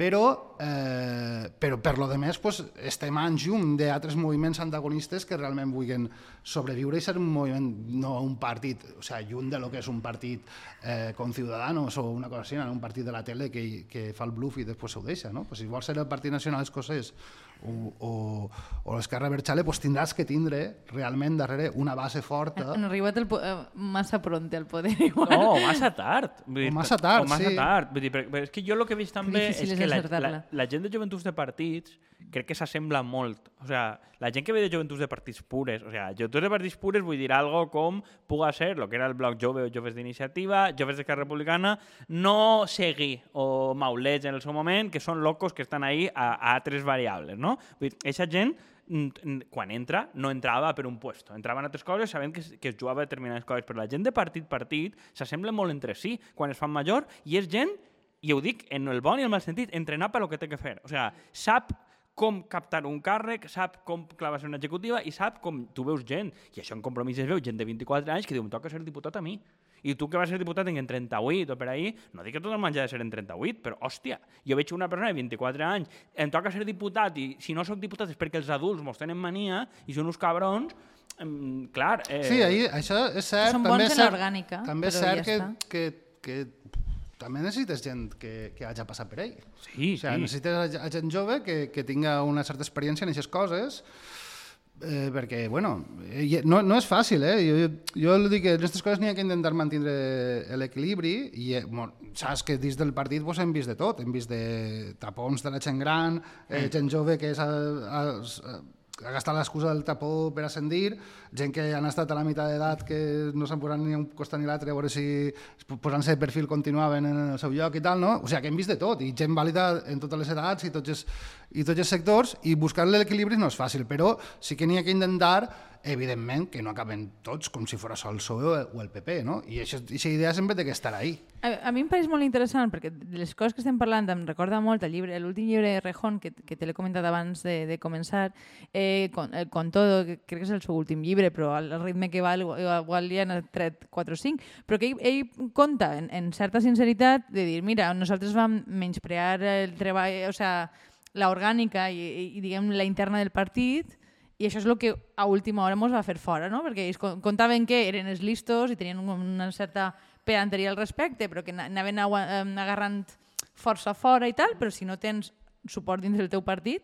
però, eh, però per lo de més pues, estem en llum d'altres moviments antagonistes que realment vulguin sobreviure i ser un moviment, no un partit, o sigui, lluny de lo que és un partit eh, com Ciudadanos o una cosa així, un partit de la tele que, que fa el bluff i després ho deixa. No? Pues si vols ser el Partit Nacional Escocès o, o, o l'Esquerra Berxale, pues tindràs que tindre realment darrere una base forta. Han arribat el, eh, massa pronte al poder, [LAUGHS] igual. No, massa tard. Vull dir, O massa tard, o massa sí. tard. Vull dir, però, però és que jo el que veig també és és que la, la, la gent de joventuts de partits crec que s'assembla molt. O sea, la gent que ve de joventuts de partits pures, o sea, joventuts de partits pures vull dir algo com puga ser lo que era el bloc jove o joves d'iniciativa, joves d'Esquerra Republicana, no Segui o Maulets en el seu moment, que són locos que estan ahí a, a altres variables, no? Vull dir, eixa gent mm, mm, quan entra, no entrava per un puesto. Entrava en altres coses sabent que, que es jugava a determinades coses, però la gent de partit partit s'assembla molt entre si quan es fan major i és gent, i ho dic en el bon i el mal sentit, entrenar per lo que té que fer. O sigui, sap com captar un càrrec, sap com clavar-se una executiva i sap com tu veus gent, i això en compromís es veu gent de 24 anys que diu, em toca ser diputat a mi. I tu que vas ser diputat en 38 o per ahí, no dic que tot el menjar ha de ser en 38, però hòstia, jo veig una persona de 24 anys, em toca ser diputat i si no sóc diputat és perquè els adults mos tenen mania i són uns cabrons, em, clar... Eh, Sí, ahí, això és cert. Són també bons és en cert, l'orgànica, També és cert ja que, està. que, que també necessites gent que, que hagi passat per ell. Sí, o sigui, sí. necessites a, a gent jove que, que tinga una certa experiència en aquestes coses, eh, perquè, bueno, eh, no, no és fàcil, eh? Jo, jo, jo dic que en aquestes coses n'hi ha que intentar mantenir l'equilibri i, eh, bueno, saps que dins del partit pues, hem vist de tot, hem vist de tapons de la gent gran, eh, gent jove que és a, a, a, ha gastat l'excusa del tapó per ascendir, gent que han estat a la meitat d'edat que no s'han posat ni un costat ni l'altre a veure si posant-se de perfil continuaven en el seu lloc i tal, no? O sigui, que hem vist de tot, i gent vàlida en totes les edats i tots els, i tots els sectors, i buscar l'equilibri no és fàcil, però sí que n'hi ha que intentar evidentment que no acaben tots com si fos el PSOE o el PP, no? I aquesta idea sempre té que estar ahí. A, a mi em pareix molt interessant perquè de les coses que estem parlant em recorda molt el llibre, l'últim llibre de Rejón que, que te l'he comentat abans de, de començar, eh, con, eh, con todo, que crec que és el seu últim llibre, però al ritme que va igual li han tret 4 o 5, però que ell, ell conta en, en certa sinceritat de dir, mira, nosaltres vam menysprear el treball, o sea, la orgànica i, i, i diguem la interna del partit i això és el que a última hora mos va fer fora, no? perquè ells con- contaven que eren els listos i tenien un- una certa pedanteria al respecte, però que na- anaven agarrant força fora i tal, però si no tens suport dins del teu partit,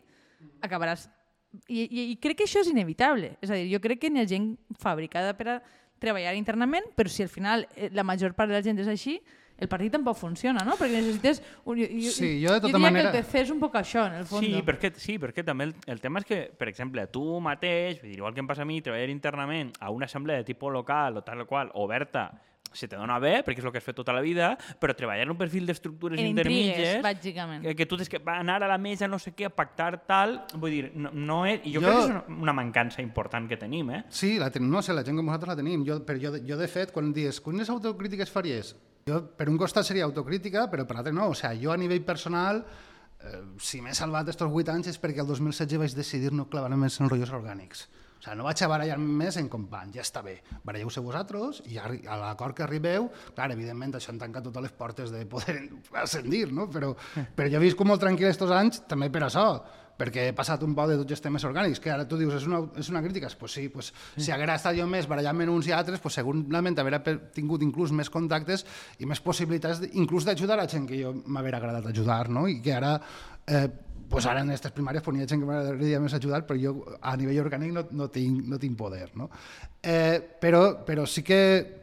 acabaràs... I, i, I crec que això és inevitable. És a dir, jo crec que n'hi ha gent fabricada per a treballar internament, però si al final eh, la major part de la gent és així, el partit tampoc funciona, no? Perquè necessites... Un, jo, Sí, jo de tota jo diria manera- que el PC és un poc això, en el fons. Sí, perquè, sí, perquè també el, el tema és que, per exemple, tu mateix, dir, igual que em passa a mi, treballar internament a una assemblea de tipus local o tal o qual, oberta, se te dona bé, perquè és el que has fet tota la vida, però treballar en un perfil d'estructures intermitges, bàsicament. que, que tu tens que anar a la mesa, no sé què, a pactar tal, vull dir, no, no és... I jo, Jo- crec que és una, una mancança important que tenim, eh? Sí, la tenim, no sé, la gent com vosaltres la tenim. Jo, però jo, jo de fet, quan dius, quines autocrítiques faries? Jo, per un costat seria autocrítica, però per l'altre no. O sigui, jo a nivell personal, eh, si m'he salvat estos 8 anys és perquè el 2016 vaig decidir no clavar-me més en rotllos orgànics. O sigui, no vaig a barallar més en company, ja està bé. Baralleu-se vosaltres i a l'acord que arribeu, clar, evidentment això en tanca totes les portes de poder [LAUGHS] ascendir, no? Però, però jo he viscut molt tranquil estos anys també per això, perquè he passat un poc de tots els temes orgànics, que ara tu dius, és una, és una crítica? Pues sí, pues, si haguera estat jo més barallant-me uns i altres, pues segurament pe- tingut inclús més contactes i més possibilitats inclús d'ajudar a gent que jo m'haguera agradat ajudar, no? I que ara, eh, pues ara en aquestes primàries pues, n'hi ha gent que m'agradaria més ajudar, però jo a nivell orgànic no, no, tinc, no tinc poder, no? Eh, però, però sí que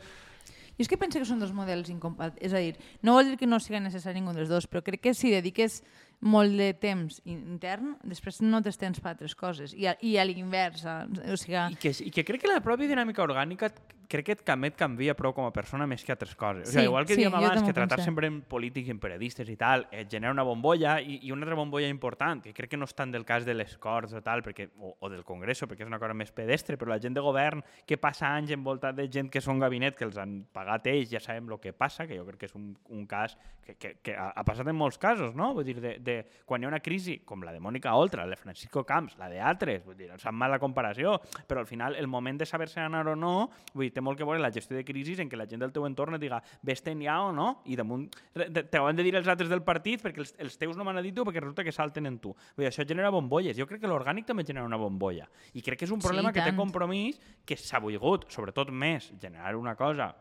Jo és que penso que són dos models incompatibles. És a dir, no vol dir que no sigui necessari ningú dels dos, però crec que si dediques molt de temps intern, després no tens temps per altres coses. I a, i a l'invers. a- O sigui, I que, I que crec que la pròpia dinàmica orgànica crec que et canvia, et canvia prou com a persona més que altres coses. o Sí, sigui, igual que sí, dèiem jo abans, que tratar sempre en polítics i en periodistes i tal, et genera una bombolla i, i una altra bombolla important, que crec que no és tant del cas de les Corts o tal, perquè, o, o del Congreso, perquè és una cosa més pedestre, però la gent de govern que passa anys envoltat de gent que són gabinet que els han pagat ells, ja sabem el que passa, que jo crec que és un, un cas que, que, que ha, ha passat en molts casos, no? Vull dir, de, de, quan hi ha una crisi, com la de Mònica Oltra, la de Francisco Camps, la d'altres, vull dir, em sap mal la comparació, però al final el moment de saber-se anar o no, vull dir, té molt que veure la gestió de crisis en què la gent del teu entorn et diga vés-te'n ja o no, i damunt te- t'ho han de dir els altres del partit perquè els, els teus no m'han dit tu perquè resulta que salten en tu. Vull dir, això genera bombolles. Jo crec que l'orgànic també genera una bombolla. I crec que és un Sí, problema que té compromís que s'ha volgut, sobretot més, generar una cosa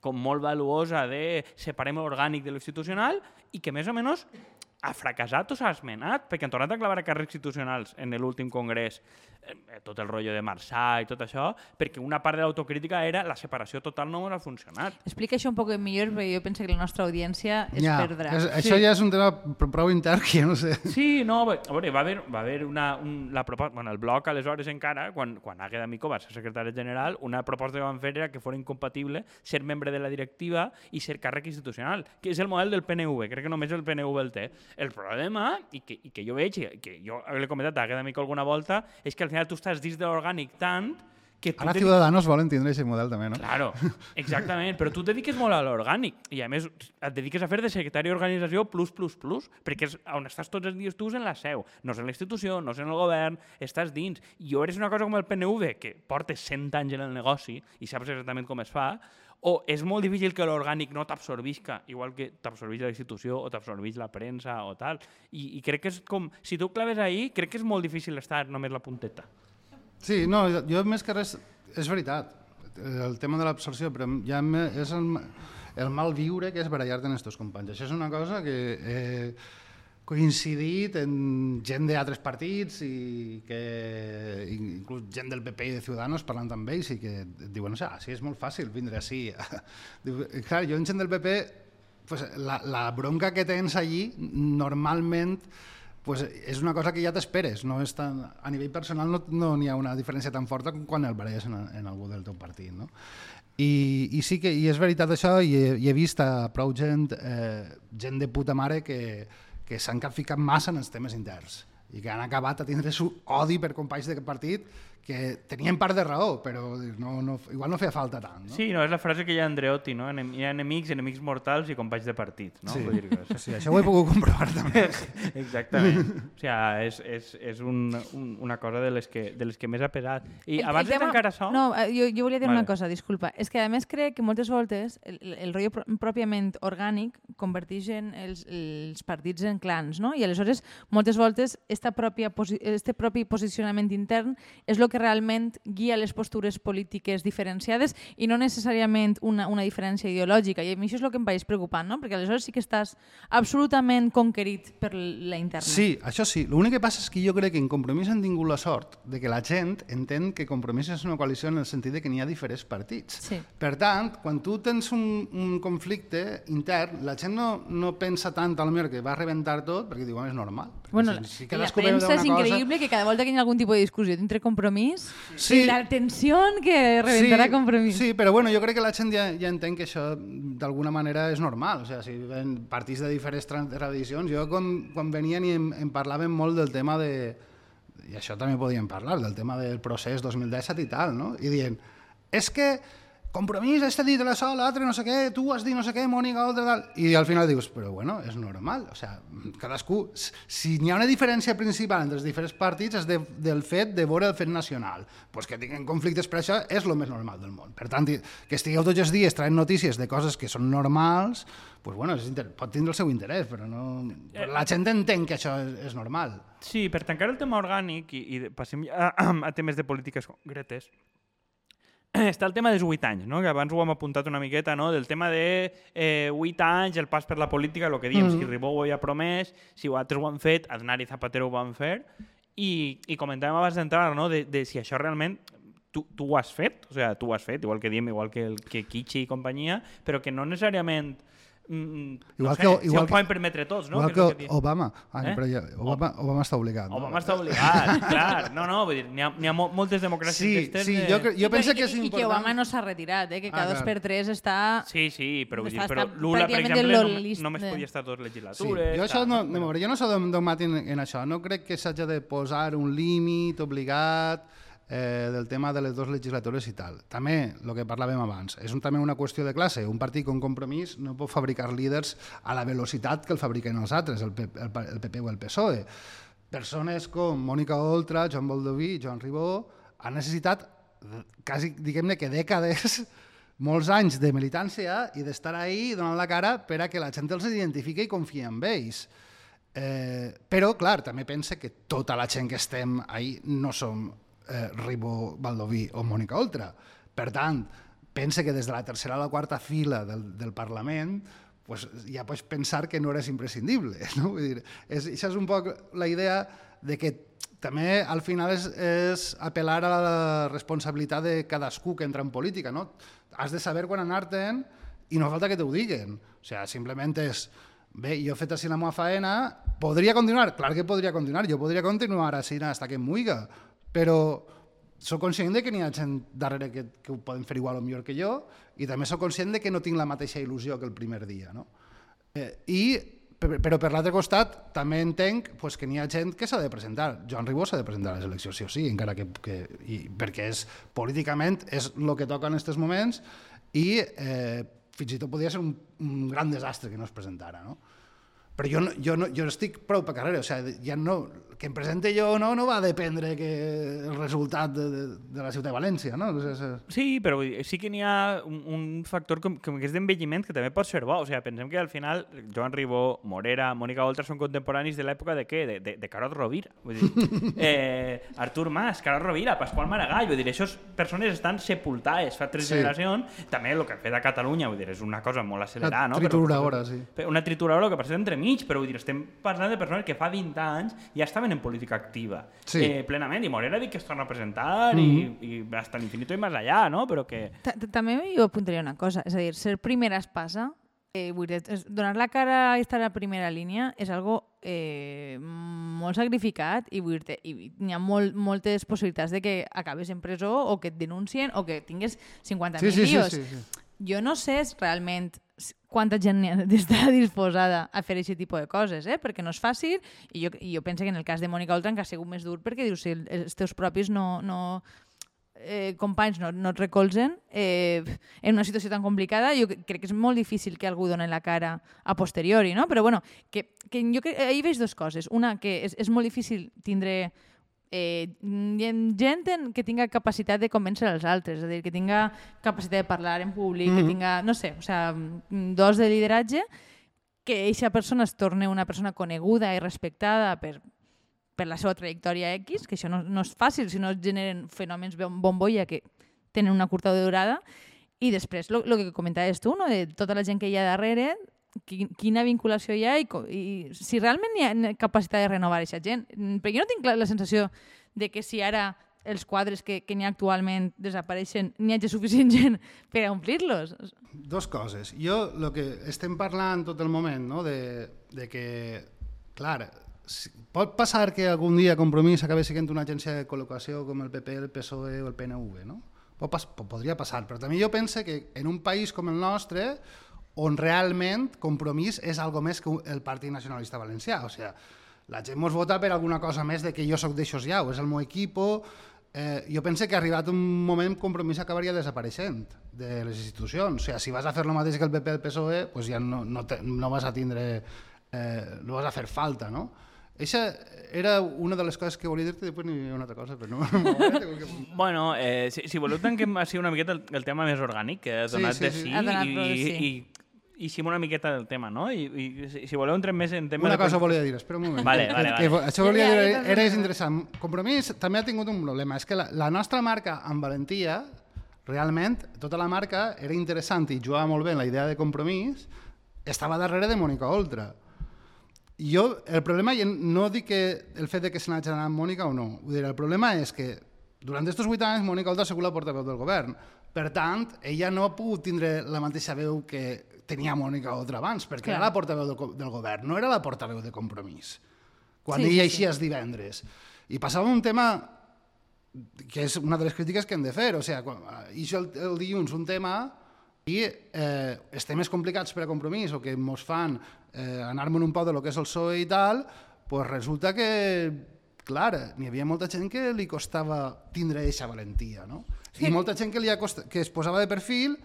com molt valuosa de separem l'orgànic de l'institucional i que més o menys ha fracassat o s'ha esmenat, perquè han tornat a clavar a càrrecs institucionals en l'últim congrés tot el rotllo de Marçà i tot això, perquè una part de l'autocrítica era la separació total no ha funcionat. Explica això un poc millor, perquè jo penso que la nostra audiència es Ja, perdrà. és, això ja és un tema pr- prou intern que no sé. Sí, no, a veure, va haver, va haver una, un, la proposta, bueno, el bloc aleshores encara, quan, quan Àgueda Micó va ser secretari general, una proposta que van fer era que fos incompatible ser membre de la directiva i ser càrrec institucional, que és el model del PNV, crec que només el PNV el té. El problema, i que, i que jo veig, i que jo l'he comentat a Àgueda Micó alguna volta, és que al final tu estàs dins de l'orgànic tant que tu Ara te- Ciudadanos volen tindre aquest model també, no? Claro, [LAUGHS] exactament, però tu et dediques molt a l'orgànic i a més et dediques a fer de secretari d'organització plus, plus, plus, perquè és on estàs tots els dies tu en la seu, no és en la institució, no és en el govern, estàs dins. I o eres una cosa com el PNV, que portes 100 anys en el negoci i saps exactament com es fa, o és molt difícil que l'orgànic no t'absorbisca, igual que t'absorbeix la institució o t'absorbeix la premsa o tal. I, I crec que és com, si tu claves ahí, crec que és molt difícil estar només la punteta. Sí, no, jo més que res, és veritat, el tema de l'absorció, però ja és el, el mal viure que és barallar-te amb els companys. Això és una cosa que he coincidit en gent d'altres partits i que inclús gent del PP i de Ciudadanos parlant amb ells i que et diuen, o sigui, és molt fàcil vindre així. [LAUGHS] Diu, clar, jo en gent del PP pues, la, la bronca que tens allí normalment pues, és una cosa que ja t'esperes. No és tan, a nivell personal no no n'hi ha una diferència tan forta com quan el baralles en, en algú del teu partit. No? I, I sí que i és veritat això, i he, i he vist a prou gent, eh, gent de puta mare que, que s'han capficat massa en els temes interns i que han acabat a tindre su odi per companys de partit que tenien part de raó, però no, no, igual no feia falta tant. No? Sí, no, és la frase que hi ha a Andreotti, no? Hi ha enemics, enemics mortals i companys de partit, no? Sí. Vull dir que Sí, això ho he pogut comprovar també. [LAUGHS] Exactament. O sigui, és, és, és un, un, una cosa de les, que, de les que més ha pesat. I El- abans el de tancar això... No, eh, jo, jo volia dir Vale. una cosa, disculpa. És que a més crec que moltes voltes el, el rotllo pròpiament orgànic converteixen els, els partits en clans, no? I aleshores moltes voltes esta pròpia posi este propi posicionament intern és el que realment guia les postures polítiques diferenciades i no necessàriament una, una diferència ideològica. I això és el que em pareix preocupant, no? Perquè aleshores sí que estàs absolutament conquerit per la interna. Sí, això sí. L'únic que passa és que jo crec que en Compromís han tingut la sort de que la gent entén que Compromís és una coalició en el sentit de que n'hi ha diferents partits. Sí. Per tant, quan tu tens un, un conflicte intern, la gent no, no pensa tant a lo millor que va rebentar tot, perquè diuen és normal. Bueno, si, si la premsa és d'una cosa- increïble que cada volta que hi ha algun tipus de discussió entre compromís Sí. i la tensió que rebentarà compromís. Sí, però bueno, jo crec que la gent ja, ja entén que això d'alguna manera és normal. O sigui, si ven partits de diferents tra- tradicions, jo quan, quan venien i em, em parlaven molt del tema de... I això també podíem parlar, del tema del procés 2017 i tal, no? I dient, és que compromís, este dit la sola, l'altre no sé què, tu has dit no sé què, Mònica, altre tal... I al final dius, però bueno, és normal. O sigui, cadascú... Si n'hi ha una diferència principal entre els diferents partits és de, del fet de veure el fet nacional. pues que tinguin conflictes per això és el més normal del món. Per tant, que estigueu tots els dies traient notícies de coses que són normals, pues bueno, és inter... pot tindre el seu interès, però no... Però la gent entén que això és, és normal. Sí, per tancar el tema orgànic i, i passem a, [CLEARS THROAT] a temes de polítiques concretes, [CLEARS THROAT] està el tema dels 8 anys, no? que abans ho hem apuntat una miqueta, no? del tema de eh, 8 anys, el pas per la política, el que diem, mm. si Ribó ho havia promès, si altres ho han fet, Aznar i Zapatero ho van fer, i, i comentàvem abans d'entrar no? de, de si això realment tu, tu ho has fet, o sigui, tu ho has fet, igual que diem, igual que, el, que Kichi i companyia, però que no necessàriament mm, no Igual sé, que- si igual ho que- poden permetre tots, no? Igual que que dic. Obama. Ah, Eh? però ja, Obama, Obama està obligat. no? Obama està obligat, [LAUGHS] clar. No, no, vull dir, n'hi ha, ha mo- moltes democràcies Sí, d'estes sí, de- jo, jo penso que és i, I que important... Obama no s'ha retirat, eh? que cada Ah, dos per tres està... Sí, sí, però, vull dir, Està- però està Lula, per exemple, list només de- podia estar dues Sí, legislatures. jo això no, no, jo no soc dogmàtic en, en això. No crec que s'hagi de posar un límit obligat eh, del tema de les dues legislatures i tal. També, el que parlàvem abans, és un, també una qüestió de classe. Un partit com Compromís no pot fabricar líders a la velocitat que el fabriquen els altres, el, el, el PP o el PSOE. Persones com Mònica Oltra, Joan Baldoví, Joan Ribó, han necessitat quasi, diguem-ne que dècades [LAUGHS] molts anys de militància i d'estar ahí donant la cara per a que la gent els identifiqui i confia en ells. Eh, però, clar, també pense que tota la gent que estem ahí no som eh, Ribó, Baldoví o Mònica Oltra. Per tant, pense que des de la tercera a la quarta fila del, del Parlament pues, ja pots pensar que no eres imprescindible. [LAUGHS] No? Vull dir, és, això és un poc la idea de que també al final és, és apel·lar a la responsabilitat de cadascú que entra en política. No? Has de saber quan anar-te'n i no falta que t'ho diguen. O sigui, simplement és bé, jo he fet així la meva faena, podria continuar? Clar que podria continuar, jo podria continuar així hasta que em muiga, però sóc conscient de que n'hi ha gent darrere que, que ho poden fer igual o millor que jo i també sóc conscient de que no tinc la mateixa il·lusió que el primer dia. No? Eh, I, per- però per l'altre costat també entenc pues, que n'hi ha gent que s'ha de presentar. Joan Ribó s'ha de presentar a les eleccions, sí o sí, encara que, que i, perquè és, políticament és el que toca en aquests moments i eh, fins i tot podria ser un, un gran desastre que no es presentara. No? Però jo, no, jo, no, jo estic prou per carrera, o sigui, ja no, que em presente jo o no, no va dependre que el resultat de, de, de la ciutat de València, no? O sigui, és- Sí, però sí que n'hi ha un, un factor com, com que és d'envelliment que també pot ser bo. O sigui, pensem que al final Joan Ribó, Morera, Mònica Oltra són contemporanis de l'època de què? De, de, de Carot Rovira. Vull dir, [LAUGHS] eh, Artur Mas, Carot Rovira, Pasqual Maragall. Vull dir, aquestes persones estan sepultades fa tres Sí. generacions. També el que ha fet a Catalunya, vull dir, és una cosa molt acelerada, no? Però- trituradora, sí. Una trituradora que passa entremig, però vull dir, estem parlant de persones que fa 20 anys ja estaven en política activa. Sí. Eh, plenament, i Morera dic que es torna a presentar i, i hasta l'infinito i més allà, no? Però que... Ta- ta- També jo apuntaria una cosa, és a dir, ser primera espasa, eh, vull dir, donar la cara i estar a la primera línia és algo eh, molt sacrificat i, vull dir, i hi ha molt, moltes possibilitats de que acabes en presó o que et denuncien o que tingues 50.000 Sí, sí, sí, sí, sí. Jo no sé realment quanta gent [LAUGHS] d'estar disposada a fer aquest tipus de coses, eh? perquè no és fàcil i jo, i jo penso que en el cas de Mònica Oltra encara ha sigut més dur perquè dius, si el- els teus propis no, no, eh, companys no, no et recolzen eh, en una situació tan complicada, jo cre- crec que és molt difícil que algú doni la cara a posteriori, no? Però bueno, que, que jo crec, ahir veig dues coses. Una, que és, és molt difícil tindre eh, gent en, que tinga capacitat de convèncer els altres, és a dir, que tinga capacitat de parlar en públic, que tinga, no sé, o sea, mm, dos de lideratge, que eixa persona es torni una persona coneguda i respectada per, per la seva trajectòria X, que això no, no és fàcil si no es generen fenòmens bom- bombolla que tenen una curta durada, i després el que comentaves tu, no? de tota la gent que hi ha darrere, quina vinculació hi ha i, i si realment hi ha capacitat de renovar aquesta gent. Mm, Perquè jo no tinc la sensació de que si ara els quadres que, que n'hi ha actualment desapareixen, n'hi hagi suficient [LAUGHS] gent per omplir-los. Dos coses. Jo, el que estem parlant tot el moment, no? de, de que, clar, si, pot passar que algun dia Compromís acabi sent una agència de col·locació com el PP, el PSOE o el PNV, no? Pot pas, po- podria passar, però també jo penso que en un país com el nostre, on realment Compromís és algo més que el Partit Nacionalista Valencià, o sigui, la gent mos vota per alguna cosa més de que jo sóc d'aixòs ja, o és el meu equipo, eh, jo penso que ha arribat un moment compromís acabaria desapareixent de les institucions. O sigui, si vas a fer el mateix que el PP i el PSOE, pues ja no, no, te, no vas a tindre... Eh, no vas a fer falta, no? Eixa era una de les coses que volia dir-te, després n'hi una altra cosa, però no... [LAUGHS] no Bueno, eh, si, si voleu tanquem així una miqueta el, el tema més orgànic que ha Sí, donat sí, de sí. sí, donat i, de sí. i, sim una miqueta del tema, no? I, i si, si voleu entrem més en tema... Una de- cosa volia dir, espera un moment. Vale, vale, que, vale. això volia dir, era interessant. Compromís també ha tingut un problema, és que la, la nostra marca amb valentia, realment, tota la marca era interessant i jugava molt bé en la idea de compromís, estava darrere de Mònica Oltra. Jo, el problema, i no dic que el fet de que se n'hagi anat Mònica o no, vull dir, el problema és que durant aquests vuit anys Mònica Oltra ha sigut la portaveu del govern. Per tant, ella no ha pogut tindre la mateixa veu que tenia Mònica Oltra abans, perquè Clar. era la portaveu del, del govern, no era la portaveu de compromís. Quan Sí, ell sí, sí. divendres. I passava un tema que és una de les crítiques que hem de fer, o sigui, quan, i el, el dilluns un tema i eh, els temes complicats per a compromís o que ens fan eh, anar-me'n un poc de lo que és el PSOE i tal, pues resulta que, clar, n'hi havia molta gent que li costava tindre eixa valentia, no? Sí. I molta gent que, li acosta, que es posava de perfil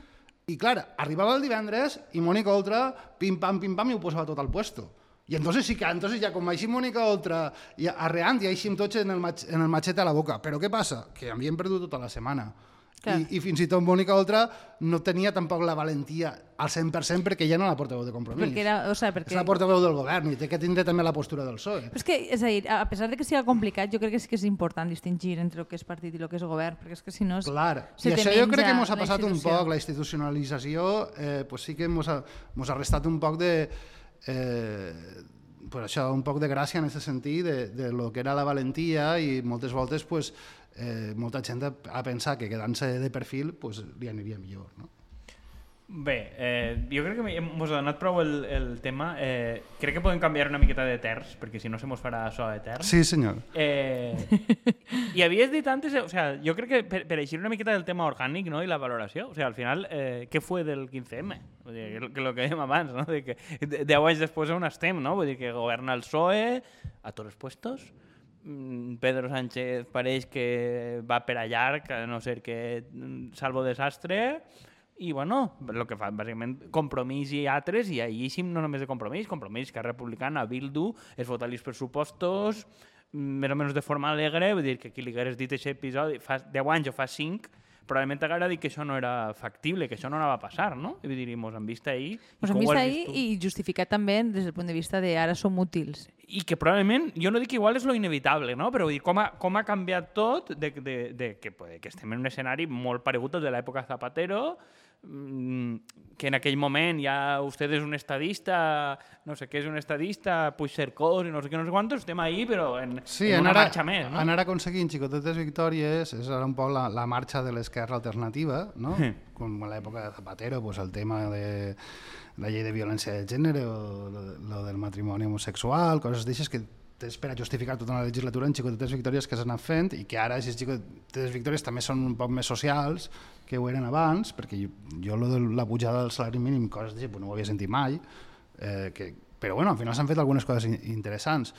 i, clar, arribava el divendres i Mònica Oltra, pim-pam, pim-pam, i ho posava tot al puesto. I entonces sí que, entonces ja com així Mònica Oltra i arreant i així tots en el, mach, en el matxet a la boca. Però què passa? Que havien perdut tota la setmana. Clar. I, I fins i tot Mònica Oltra no tenia tampoc la valentia al 100% perquè ja no la portaveu de compromís. Perquè era, o sigui, perquè... És la portaveu del govern i té que tindre també la postura del PSOE. Però és que, és a dir, a pesar de que sigui complicat, jo crec que sí que és important distingir entre el que és partit i el que és govern, perquè és que si no... es- Clar, i això jo crec que ens ha passat un poc, la institucionalització, eh, pues sí que ens ha, mos ha restat un poc de... Eh, pues això, un poc de gràcia en aquest sentit, de, de lo que era la valentia i moltes voltes pues, eh, molta gent ha, pensat que quedant-se de perfil pues, li aniria millor. No? Bé, eh, jo crec que ens ha donat prou el, el tema. Eh, crec que podem canviar una miqueta de terç, perquè si no se mos farà so de terç. Sí, senyor. Eh, I havies dit antes, o sea, jo crec que per, per eixir una miqueta del tema orgànic no? i la valoració, o sea, al final, eh, què fue del 15M? Vull dir, que, lo que dèiem abans, no? de que de- deu anys després on estem, no? Vull dir que governa el PSOE a tots els puestos, Pedro Sánchez pareix que va per a llarg, a no ser que mm, salvo desastre, i bueno, el que fa bàsicament compromís i altres, i ahir no només de compromís, compromís, que Republicana, Bildu, es vota els pressupostos, mm, més o menys de forma alegre, vull dir que qui li hagués dit aquest episodi fa 10 anys o fa 5, probablement t'haguera dit que això no era factible, que això no anava a passar, no? I vull dir, mos han vist ahir. com ho vist ahir i justificat també des del punt de vista de ara som útils. i que probablement, jo no dic que igual és lo inevitable, no? però vull dir, com ha, com ha canviat tot de, de, de que, pues, que estem en un escenari molt paregut al de l'època Zapatero, que en aquell moment ja usted és un estadista, no sé què és un estadista, puix cercós i no sé què, no sé quantos, estem ahí, però en, Sí, en una anar, marxa més. No? anar aconseguint xicotetes victòries és ara un poc la, la marxa de l'esquerra alternativa, no? Sí. com a l'època de Zapatero, pues, el tema de la llei de violència de gènere o lo, lo del matrimoni homosexual, coses d'aixes que tens per a justificar tota una legislatura en xicotetes victòries que s'han anat fent i que ara aquestes xicotetes victòries també són un poc més socials que ho eren abans, perquè jo, jo lo de la pujada del salari mínim, coses d'aixes, pues, no ho havia sentit mai, eh, que, però bueno, al final s'han fet algunes coses in- interessants.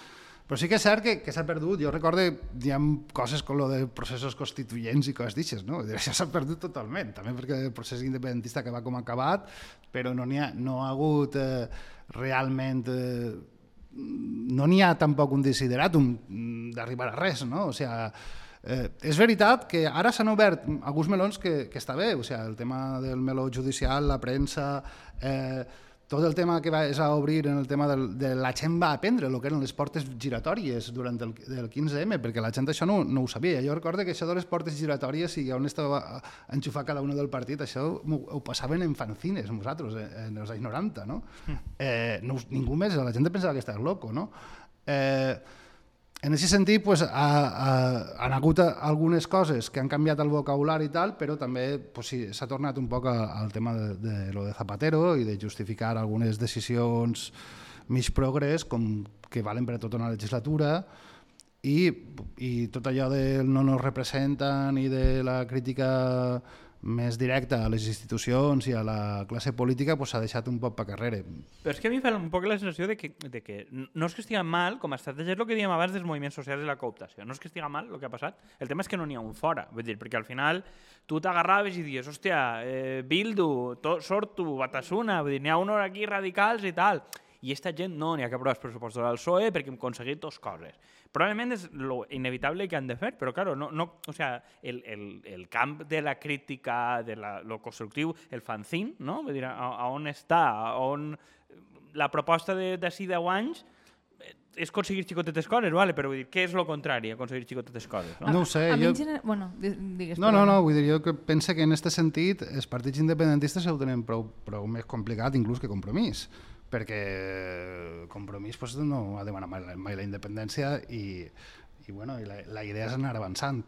Però sí que és cert que, que s'ha perdut. Jo recordo hi ha coses com lo de processos constituents i coses d'aixes, no? Això s'ha perdut totalment, també perquè el procés independentista que va com acabat, però no ha, no ha hagut eh, realment... Eh, no n'hi ha tampoc un desideratum mm, d'arribar a res, no? O sigui, eh, és veritat que ara s'han obert alguns melons que, que està bé, o sigui, el tema del meló judicial, la premsa, eh, tot el tema que va és a obrir en el tema del, de la gent va aprendre el que eren les portes giratòries durant el, el 15M, perquè la gent això no, no ho sabia. Jo recordo que això de les portes giratòries i on estava enxufat cada un del partit, això ho, ho passaven en fanzines, nosaltres, eh, en els anys 90, no? Eh, no ningú més, la gent pensava que estàs loco, no? Eh, en aquest sentit, pues, ha, ha, han hagut algunes coses que han canviat el vocabulari i tal, però també pues, sí, s'ha tornat un poc al tema de, de lo de Zapatero i de justificar algunes decisions mig progrés com que valen per a tota una legislatura i, i tot allò del no nos representen i de la crítica més directa a les institucions i a la classe política pues, s'ha deixat un poc per carrere. Però és que a mi fa un poc la sensació de que, de que no és que estigui mal, com a estratègia és el que dèiem abans dels moviments socials i la cooptació. No és que estigui mal el que ha passat, el tema és que no n'hi ha un fora. Vull dir, perquè al final tu t'agarraves i dius, hòstia, eh, Bildu, to, Sortu, Batasuna, vull dir, n'hi ha un hora aquí radicals i tal. I esta gent no, n'hi ha que aprovar els pressupostos del PSOE perquè hem aconseguit dues coses. Probablement és lo inevitable que han de fer, però claro, no, no, o sea, el, el, el camp de la crítica, de la, lo constructiu, el fanzine, no? Vull dir, a, a on està, a on la proposta de d'ací 10 anys eh, és aconseguir xicotetes coses, vale? però vull dir, què és lo contrari, aconseguir xicotetes coses? No? No ho sé, a jo... en general... Bueno, di- digues. No, no, no, vull dir, jo que penso que en aquest sentit els partits independentistes ho tenen prou, prou més complicat inclús que compromís, perquè compromís pues, no ha demanat mai, mai la independència i, i, bueno, i la, la idea és anar avançant.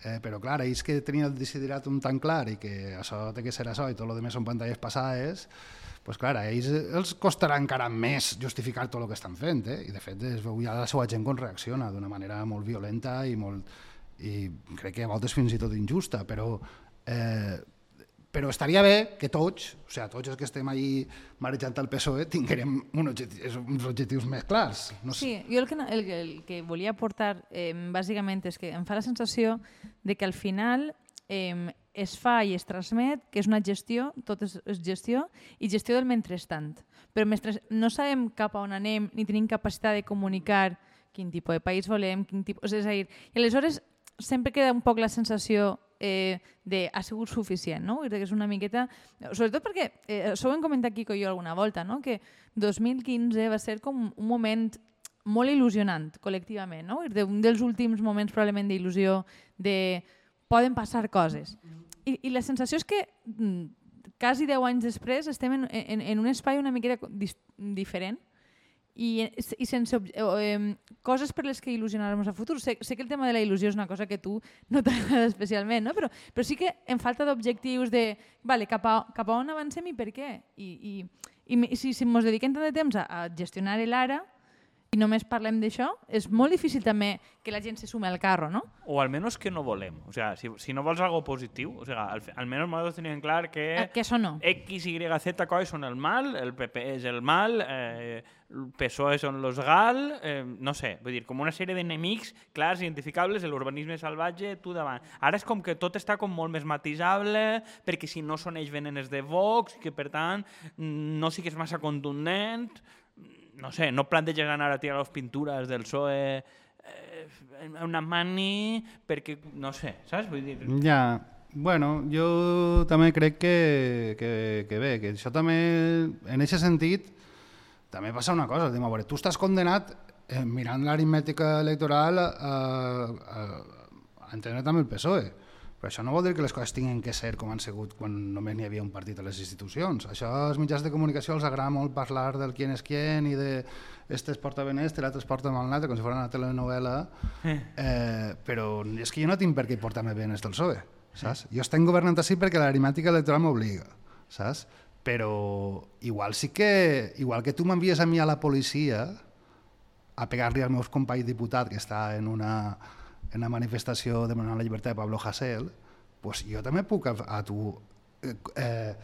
Eh, però clar, ells que tenien el desideratum tan clar i que això té que ser això i tot el demés són pantalles passades, pues clar, a ells els costarà encara més justificar tot el que estan fent, eh? i de fet es veu ja la seva gent com reacciona d'una manera molt violenta i molt i crec que a voltes fins i tot injusta, però eh, però estaria bé que tots, o sigui, tots els que estem ahí marejant el PSOE, tinguérem un objectiu, uns objectius més clars. No sé. Sí, jo el que, el, el que volia aportar eh, bàsicament és que em fa la sensació de que al final eh, es fa i es transmet que és una gestió, tot és, és gestió, i gestió del mentrestant. Però mentre no sabem cap a on anem, ni tenim capacitat de comunicar quin tipus de país volem, quin tipus... És a dir, i aleshores sempre queda un poc la sensació eh, de ha sigut suficient, no? que és una miqueta... Sobretot perquè, eh, això ho hem comentat Quico i jo alguna volta, no? que 2015 va ser com un moment molt il·lusionant col·lectivament, no? un dels últims moments probablement d'il·lusió de poden passar coses. I, I la sensació és que mm, quasi 10 anys després estem en, en, en un espai una miqueta diferent i, i sense eh, coses per les que il·lusionar-nos a futur. Sé, sé que el tema de la il·lusió és una cosa que tu no t'agrada [LAUGHS] especialment, no? però, però sí que en falta d'objectius de vale, cap, a, cap a on avancem i per què. I, i, i si, si ens dediquem tant de temps a, a gestionar l'ara, i només parlem d'això, és molt difícil també que la gent se sume al carro, ¿no? O almenys que no volem. O sea, si, si no vols algo positiu, o sea, al, almenys nosaltres tenim clar que, eh, que eso no. X, Y, Z coses són el mal, el PP és el mal, eh, el PSOE són los gal, eh, no sé, vull dir, com una sèrie d'enemics clars, identificables, l'urbanisme salvatge, tu davant. Ara és com que tot està com molt més matisable, perquè si no són ells venen de Vox, que per tant no sigues massa contundent, no sé, no planteges anar a tirar les pintures del PSOE eh, una mani perquè, no sé, saps? Vull dir... Ja, bueno, jo també crec que, que, que bé, que això també, en aquest sentit, també passa una cosa, a veure, tu estàs condenat, eh, mirant l'aritmètica electoral, a, a, a entendre també el PSOE. Però això no vol dir que les coses tinguin que ser com han sigut quan només n'hi havia un partit a les institucions. Això als mitjans de comunicació els agrada molt parlar del qui és qui i de este es porta ben este, l'altre es porta mal l'altre, com si fos una telenovela, eh. eh, però és que jo no tinc per què portar-me bé este el PSOE, saps? Jo estic governant així perquè l'aritmàtica electoral m'obliga, saps? Però igual sí que, igual que tu m'envies a mi a la policia a pegar-li al meu company diputat que està en una en la manifestació demanant la llibertat de Pablo Hasél, pues jo també puc a, a tu eh, eh,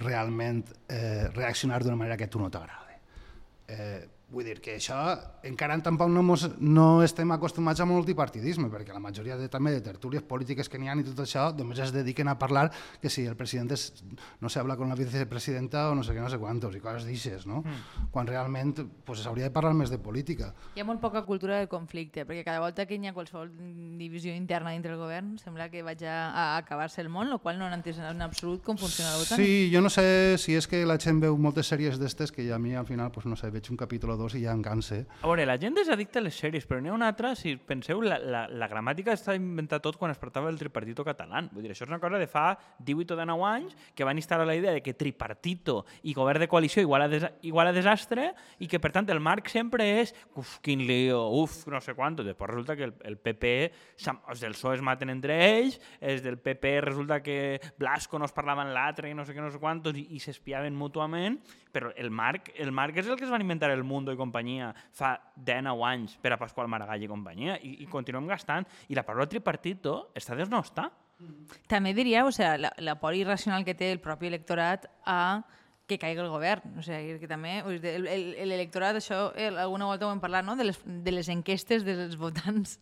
realment eh, reaccionar d'una manera que a tu no t'agrada. Eh, Vull dir que això encara tampoc no, mos, no estem acostumats a multipartidisme, perquè la majoria de, també de tertúlies polítiques que n'hi ha i tot això només es dediquen a parlar que si el president és, no habla con la vicepresidenta o no sé què, no sé quantos, i coses d'aixes, no? Mm. Quan realment pues, s'hauria de parlar més de política. Hi ha molt poca cultura de conflicte, perquè cada volta que hi ha qualsevol divisió interna dintre del govern sembla que vaig a, a acabar-se el món, el qual no han entès en absolut com funciona l'OTAN. Sí, jo no sé si és que la gent veu moltes sèries d'estes que a mi al final, pues, no sé, veig un capítol o dos dos i ja em canse. A veure, la gent és addicta a les sèries, però n'hi ha una altra, si penseu, la, la, la gramàtica està inventat tot quan es portava el tripartito català. Vull dir, això és una cosa de fa 18 o 19 anys que van instal·lar la idea de que tripartito i govern de coalició igual a, des, igual a desastre i que, per tant, el marc sempre és uf, quin lío, uf, no sé quant. Després resulta que el, el PP, els del PSOE es maten entre ells, els del PP resulta que Blasco no es parlava amb l'altre i no sé què, no sé quantos, i, i s'espiaven mútuament, però el marc, el marc és el que es van inventar el Mundo i companyia fa 19 anys per a Pasqual Maragall i companyia i, i continuem gastant. I la paraula tripartito està desnosta. També diria, o sea, la, la por irracional que té el propi electorat a que caigui el govern. O sigui, que també l'electorat, això eh, alguna volta ho hem parlat, no? de, les, de les enquestes dels votants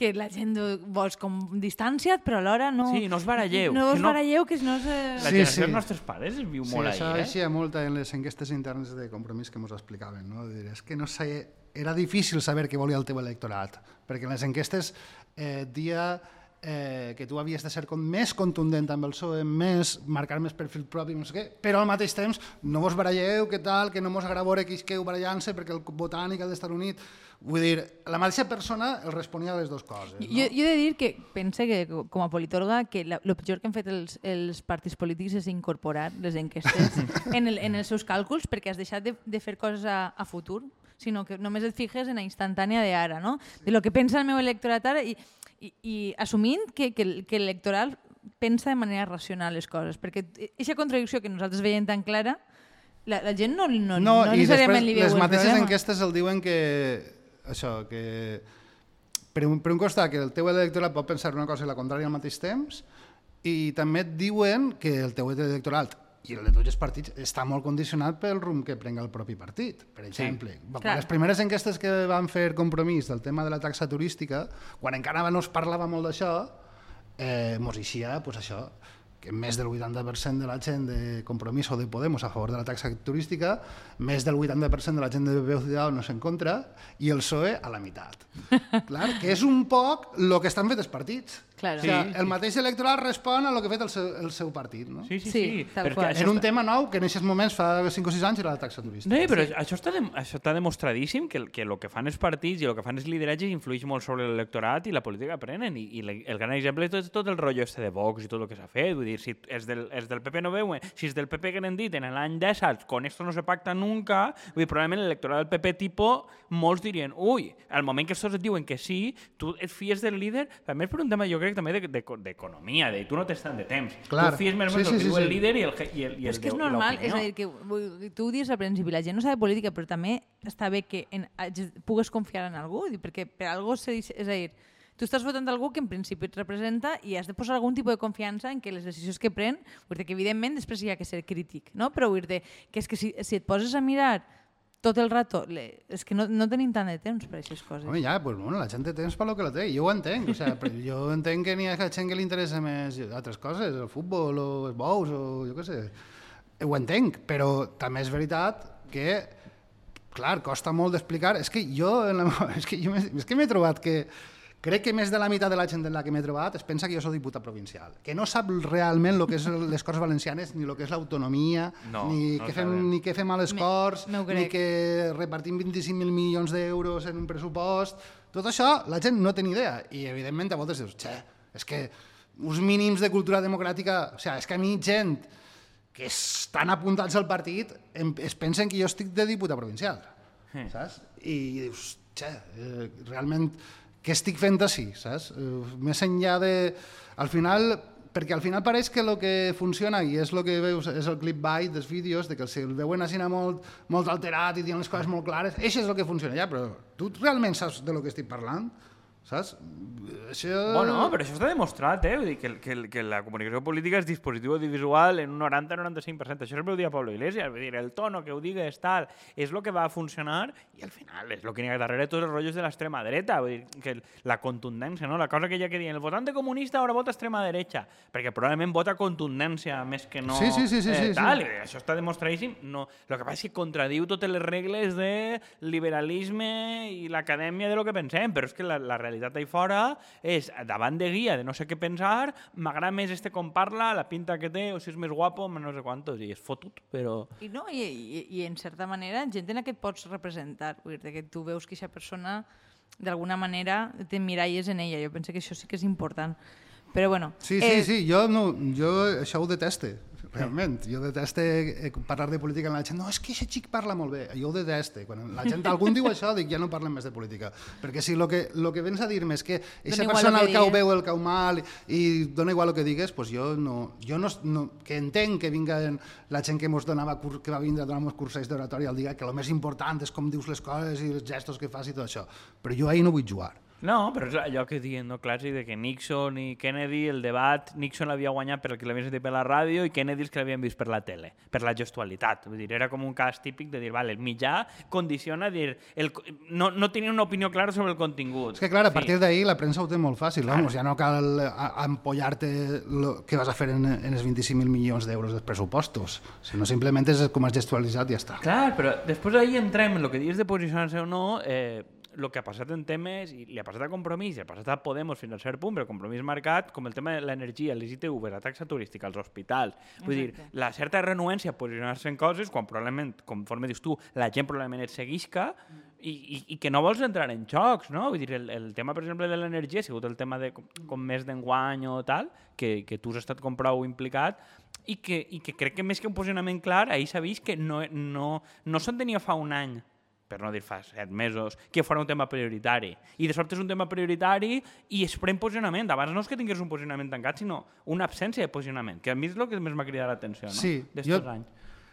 que la gent vols com distanciat, però alhora no... Sí, no us baralleu. No us baralleu, que no... Se... La sí, generació sí. dels nostres pares es viu sí, molt això ahir, eh? Sí, molt en les enquestes internes de compromís que ens explicaven. No? Dir, és que no sé, era difícil saber què volia el teu electorat, perquè en les enquestes eh, dia eh, que tu havies de ser com més contundent amb el PSOE, més, marcar més perfil propi, no sé què, però al mateix temps no vos baralleu, què tal, que no mos agrada veure que isqueu barallant-se perquè el botànic ha d'estar unit. Vull dir, la mateixa persona el responia a les dues coses. No? Jo, jo he de dir que pense que, com a politòloga, que el pitjor que han fet els, els partits polítics és incorporar les enquestes [LAUGHS] en, el, en els seus càlculs perquè has deixat de, de fer coses a, a futur, sinó que només et fijes en la instantània d'ara, no? de lo que pensa el meu electorat ara i, i, i assumint que, que, que l'electoral pensa de manera racional les coses, perquè aquesta contradicció que nosaltres veiem tan clara La, la gent no, no, No, no i necessàriament li veu les mateixes problema. enquestes el diuen que això, que per un, per un costat que el teu electorat pot pensar una cosa i la contrària al mateix temps i també et diuen que el teu electorat i el de tots els partits està molt condicionat pel rumb que prenga el propi partit. Per exemple, sí. Clar. les primeres enquestes que van fer compromís del tema de la taxa turística, quan encara no es parlava molt d'això, eh, mos eixia pues, això, que més del 80% de la gent de Compromís o de Podemos a favor de la taxa turística, més del 80% de la gent de PP Ciudadanos en contra i el PSOE a la meitat. [LAUGHS] Clar, que és un poc el que estan fet els partits. Claro. O sigui, Sí, el mateix electorat respon a lo que ha fet el seu, el seu partit. No? Sí, sí, Sí, sí. que qual. Era un tema nou que en aquests moments fa 5 o 6 anys era la taxa turística. No, però això està, de, això està demostradíssim que, el- que el que fan els partits i el que fan els lideratges influeix molt sobre l'electorat i la política que prenen. I, i el gran exemple és tot, tot el rotllo este de Vox i tot el que s'ha fet. Vull dir, si és del, és del PP no veuen, si és del PP que n'han dit en l'any 10, con esto no se pacta nunca, vull dir, probablement l'electorat del PP tipo, molts dirien, ui, al moment que estos et diuen que sí, tu et fies del líder, també és per un tema, jo crec, també de- de- d'economia, de, tu no tens tant de temps. Clar. Tu fies més o Sí, menys sí, el que sí, diu sí. el líder i el, i el, i el és que és normal, és a dir, que tu ho dius al principi, la gent no sabe política, però també està bé que en, pugues confiar en algú, dir, perquè per algú se dice, és a dir, tu estàs votant algú que en principi et representa i has de posar algun tipus de confiança en que les decisions que pren, vull dir que evidentment després hi ha que ser crític, no? però vull dir que és que si, si et poses a mirar tot el rato, és que no, no tenim tant de temps per aquestes coses. Home, ja, pues, bueno, la gent té temps per lo que la té, jo ho entenc, o sea, jo entenc que n'hi ha gent que li interessa més altres coses, el futbol o els bous o jo què sé, ho entenc, però també és veritat que, clar, costa molt d'explicar, és que jo, en la, [LAUGHS] és que jo és que m'he trobat que crec que més de la meitat de la gent en la que m'he trobat es pensa que jo soc diputat provincial, que no sap realment el que és les Corts Valencianes, ni el que és l'autonomia, No, ni, no que fem, ni què fem a les Me- Corts, m'ho ni crec. que repartim 25.000 milions d'euros en un pressupost, tot això la gent no té ni idea i evidentment a voltes dius, xe, és que uns mínims de cultura democràtica, o sigui, és que a mi gent que estan apuntats al partit em, es pensen que jo estic de diputat provincial, Sí. saps? I dius, xe, eh, realment què estic fent així, saps? Eh, més enllà de... Al final, perquè al final pareix que el que funciona, i és el que veus, és el clickbait dels vídeos, de que si el veuen així molt, molt alterat i dient les coses molt clares, això és el que funciona ja, però tu realment saps de lo que estic parlant? Saps? Això... Bueno, però això està demostrat, eh? Vull dir, que, que, que la comunicació política és dispositiu audiovisual en un 90-95%. Això sempre ho dia Pablo Iglesias. Vull dir, el tono que ho digues, tal, és el que va a funcionar i al final és el que n'hi ha darrere tots els rotllos de l'extrema dreta. Vull dir, que la contundència, no? La cosa que ja que diuen, el votante comunista ara vota extrema derecha, perquè probablement vota contundència més que no Sí, sí, sí, sí, eh, sí, sí. tal. I això està demostradíssim. No, el que passa és que contradiu totes les regles de liberalisme i l'acadèmia de lo que pensem, però és que la, la realitat ahí fora és, davant de guia de no sé què pensar, m'agrada més este com parla, la pinta que té, o si és més guapo, no sé quantos, i és fotut, però... I, no, i, i, i en certa manera, gent en la que et pots representar, vull dir que tu veus que aquesta persona d'alguna manera t'emmiralles en ella. Jo penso que això sí que és important. Però bueno, Sí, sí, sí, jo, no, jo això ho deteste, realment. Jo deteste eh, parlar de política amb la gent. No, és que aquest xic parla molt bé. Jo ho deteste. Quan la gent, algun diu això, dic, ja no parlem més de política. Perquè si lo que, lo que vens a dir-me és que aquesta persona el que digues. veu, el cau mal, i dona igual el que digues, pues jo no... Jo no, no que entenc que vinga la gent que mos donava, que va vindre a donar-nos cursos d'oratòria al dia, que el més important és com dius les coses i els gestos que fas i tot això. Però jo ahir no vull jugar. No, però és allò que diuen, no, clàssic, de que Nixon i Kennedy, el debat, Nixon l'havia guanyat per el que l'havien sentit per la ràdio i Kennedy els que l'havien vist per la tele, per la gestualitat. Vull dir, era com un cas típic de dir, vale, el mitjà condiciona, dir, el, no, no tenia una opinió clara sobre el contingut. És que, clar, a partir d'ahir la premsa ho té molt fàcil, vamos, ja no cal a empollar-te que vas a fer en, en els 25.000 milions d'euros dels pressupostos, sinó simplement és com has gestualitzat i ja està. Clar, però després d'ahir entrem en el que dius de posicionar-se o no, eh, el que ha passat en temes, i li ha passat a Compromís, i ha passat a Podemos fins al cert punt, però Compromís marcat, com el tema de l'energia, les ITV, la taxa turística, els hospitals. Vull dir, la certa renuència a posicionar-se en coses, quan probablement, conforme dius tu, la gent probablement et seguisca, i, i, i que no vols entrar en xocs, no? Vull dir, el, el tema, per exemple, de l'energia ha sigut el tema de com, com més d'enguany o tal, que, que tu has estat com prou implicat, i que, i que crec que més que un posicionament clar, ahir s'ha vist que no, no, no s'entenia fa un any per no dir fa set mesos, que fora un tema prioritari. I de sobte és un tema prioritari i es pren posicionament. Abans no és que tingués un posicionament tancat, sinó una absència de posicionament, que a mi és el que més m'ha cridat l'atenció, no? Sí, D'estos jo- anys.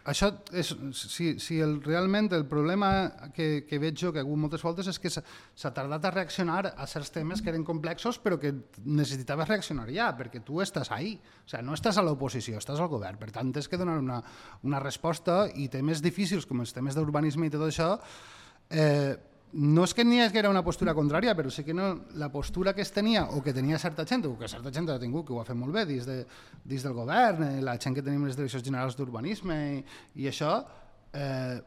Això és, si, si el, realment el problema que, que veig jo que ha hagut moltes voltes és que s'ha tardat a reaccionar a certs temes que eren complexos però que necessitaves reaccionar ja, perquè tu estàs ahí, o sigui, no estàs a l'oposició, estàs al govern, per tant tens que donar una, una resposta i temes difícils com els temes d'urbanisme i tot això eh, no és que n'hi que era una postura contrària, però sí que no, la postura que es tenia, o que tenia certa gent, o que certa gent ha tingut, que ho ha fet molt bé dins, de, dins del govern, eh, la gent que tenim les direccions generals d'urbanisme i, i això, eh,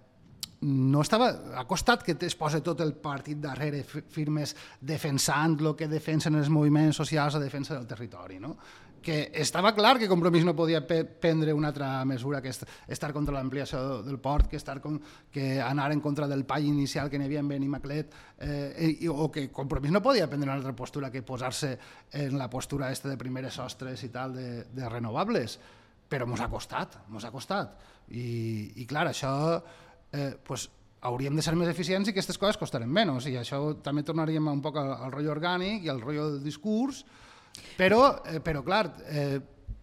no estava... Ha costat que es posa tot el partit darrere fi- firmes defensant el que defensen els moviments socials a defensa del territori, no? Que estava clar que Compromís no podia pe- prendre una altra mesura que est estar contra l'ampliació del port, que, estar con, que anar en contra del pall inicial que n'hi havia en Benimaclet, eh, i, o que Compromís no podia prendre una altra postura que posar-se en la postura esta de primeres sostres i tal de, de renovables, però mos ha costat, mos ha costat. I, i clar, això eh, pues, hauríem de ser més eficients i aquestes coses costaran menys, i això també tornaríem un poc al, al rotllo orgànic i al rotllo del discurs, però, eh, però clar, eh,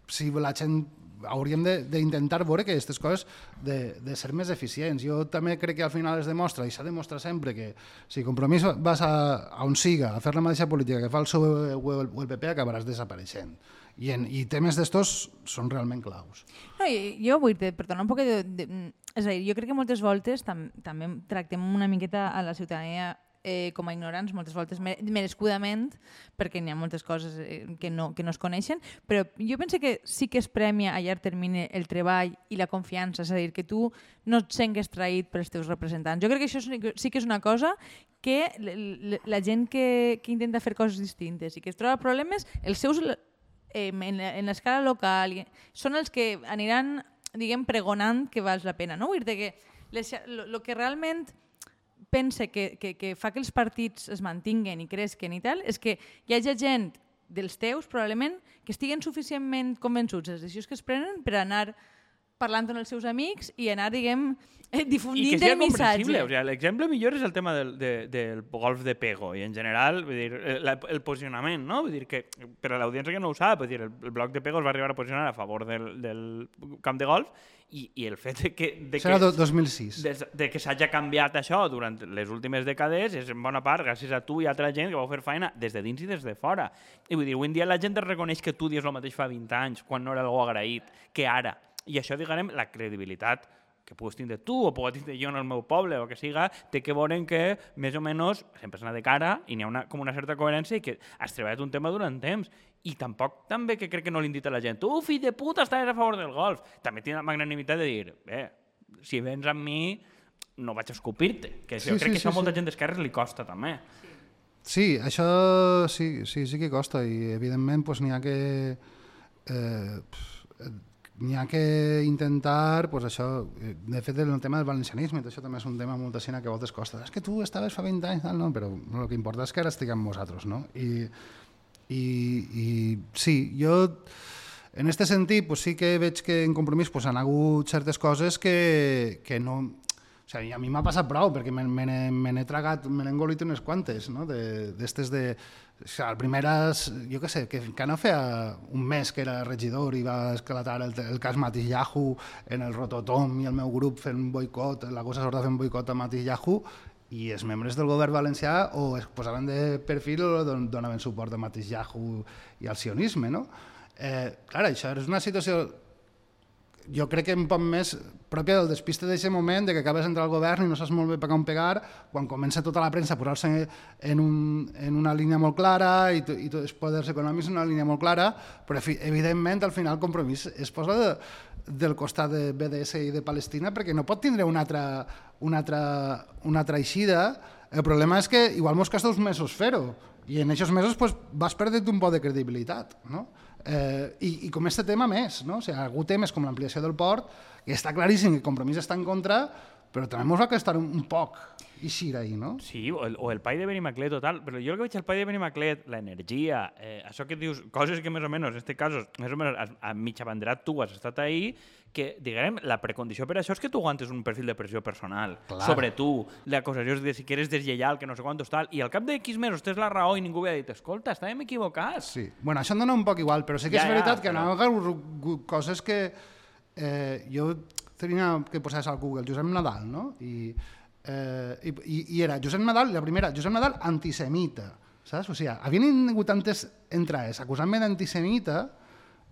si la gent hauríem d'intentar veure que aquestes coses de, de ser més eficients. Jo també crec que al final es demostra, i s'ha demostrat sempre, que si compromís vas a, a on siga, a fer la mateixa política que fa el PSOE o el, o el PP, acabaràs desapareixent. I, en, i temes d'estos són realment claus. No, jo vull dir, per tornar un poc de, de, és a dir, jo crec que moltes voltes tam, també tractem una miqueta a la ciutadania eh, com a ignorants, moltes voltes mere- merescudament, perquè n'hi ha moltes coses eh, que, no, que no es coneixen, però jo penso que sí que es premia a llarg termini el treball i la confiança, és a dir, que tu no et sengues traït pels teus representants. Jo crec que això sí que és una cosa que la gent que, que intenta fer coses distintes i que es troba problemes, els seus en, la- en l'escala local, són els que aniran, diguem, pregonant que val la pena. No? Vull dir que lo que realment pense que, que, que fa que els partits es mantinguen i cresquen i tal, és que hi hagi gent dels teus, probablement, que estiguen suficientment convençuts de les decisions que es prenen per anar parlant amb els seus amics i anar, diguem, [LAUGHS] eh, I que difundint el missatge. comprensible. O sigui, L'exemple millor és el tema del, de, del golf de Pego i en general vull dir, eh, la, el posicionament, no? Vull dir que, per a l'audiència que no ho sap, vull dir, el, el bloc de Pego es va arribar a posicionar a favor del, del camp de golf i, i el fet de que, de era que, do- 2006. des, de que s'hagi canviat això durant les últimes dècades és en bona part gràcies a tu i a altra gent que vau fer feina des de dins i des de fora. I vull dir, avui en dia la gent es reconeix que tu dius el mateix fa 20 anys, quan no era algú agraït, que ara. I això, diguem, la credibilitat que puguis tindre tu o puc tindre jo en el meu poble o que siga, té que veure que més o menys sempre s'ha de cara i n'hi ha una, com una certa coherència i que has treballat un tema durant temps. I tampoc també que crec que no li dit a la gent tu, fill de puta, estaves a favor del golf. També tinc la magnanimitat de dir, bé, si vens amb mi no vaig a escopir-te. Que Sí, jo crec sí, que això sí, a molta sí. gent d'esquerres li costa també. Sí, això sí, sí, sí que costa i evidentment pues, n'hi ha que eh, pf, eh, n'hi ha que intentar pues, això, eh, de fet el tema del valencianisme això també és un tema molt així que a voltes costa és que tu estaves fa 20 anys, no? però el que importa és que ara estiguem nosaltres no? I, i, i sí, jo en aquest sentit pues, sí que veig que en compromís pues, han hagut certes coses que, que no, o sigui, a mi m'ha passat prou, perquè me, me, me n'he tragat, me n'he engolit unes quantes, no? d'estes de... O sigui, el primeres, jo què sé, que, que no feia un mes que era regidor i va esclatar el, el cas Matillahu en el Rototom i el meu grup fent un boicot, la cosa sorda fent boicot a Matillahu, i els membres del govern valencià o es posaven de perfil o don, donaven suport a Matillahu i al sionisme, no? Eh, clar, això és una situació jo crec que un poc més pròpia del despiste d'aquest moment, de que acabes d'entrar al govern i no saps molt bé per on pegar, quan comença tota la premsa a posar-se en, un, en una línia molt clara i, i tots els poders econòmics en una línia molt clara, però fi- evidentment al final Compromís es posa de, del costat de BDS i de Palestina perquè no pot tindre una altra, una altra, una altra eixida. El problema és que igual mos costa uns mesos fer-ho i en aquests mesos pues, vas perdent un poc de credibilitat. No? Eh, i, I com este tema més, no? o sigui, hi ha hagut temes com l'ampliació del port, que està claríssim que Compromís està en contra, però també ens va costar un, un poc eixir ahir, no? Sí, o el, o el pai de Benimaclet total, però jo el que veig al pai de Benimaclet, l'energia, eh, això que dius, coses que més o menys, en aquest cas, més o menys a, a mitja banderat tu has estat ahí, que, diguem, la precondició per això és que tu aguantes un perfil de pressió personal Clar. sobre tu, l'acusació de si que eres deslleial, que no sé quantos tal, i al cap de X mesos tens la raó i ningú havia dit, escolta, estàvem equivocats. Sí. Bueno, això em dona un poc igual, però sí que Ja, és ja, veritat que però- n'hi ha hagut coses que eh, jo tenia que posar al Google, Josep Nadal, no? I, eh, i, i, era Josep Nadal, la primera, Josep Nadal antisemita, saps? O sigui, havien hagut tantes entrades acusant-me d'antisemita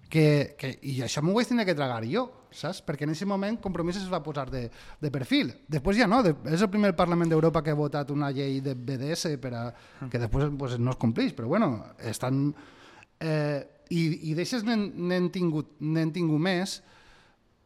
que, que, i això m'ho vaig tenir que tragar jo, saps? Perquè en aquest moment Compromís es va posar de, de perfil. Després ja no, de, és el primer Parlament d'Europa que ha votat una llei de BDS per a, que després pues, no es compleix, però bueno, estan... Eh, i, i d'aixes n'hem tingut, tingut més,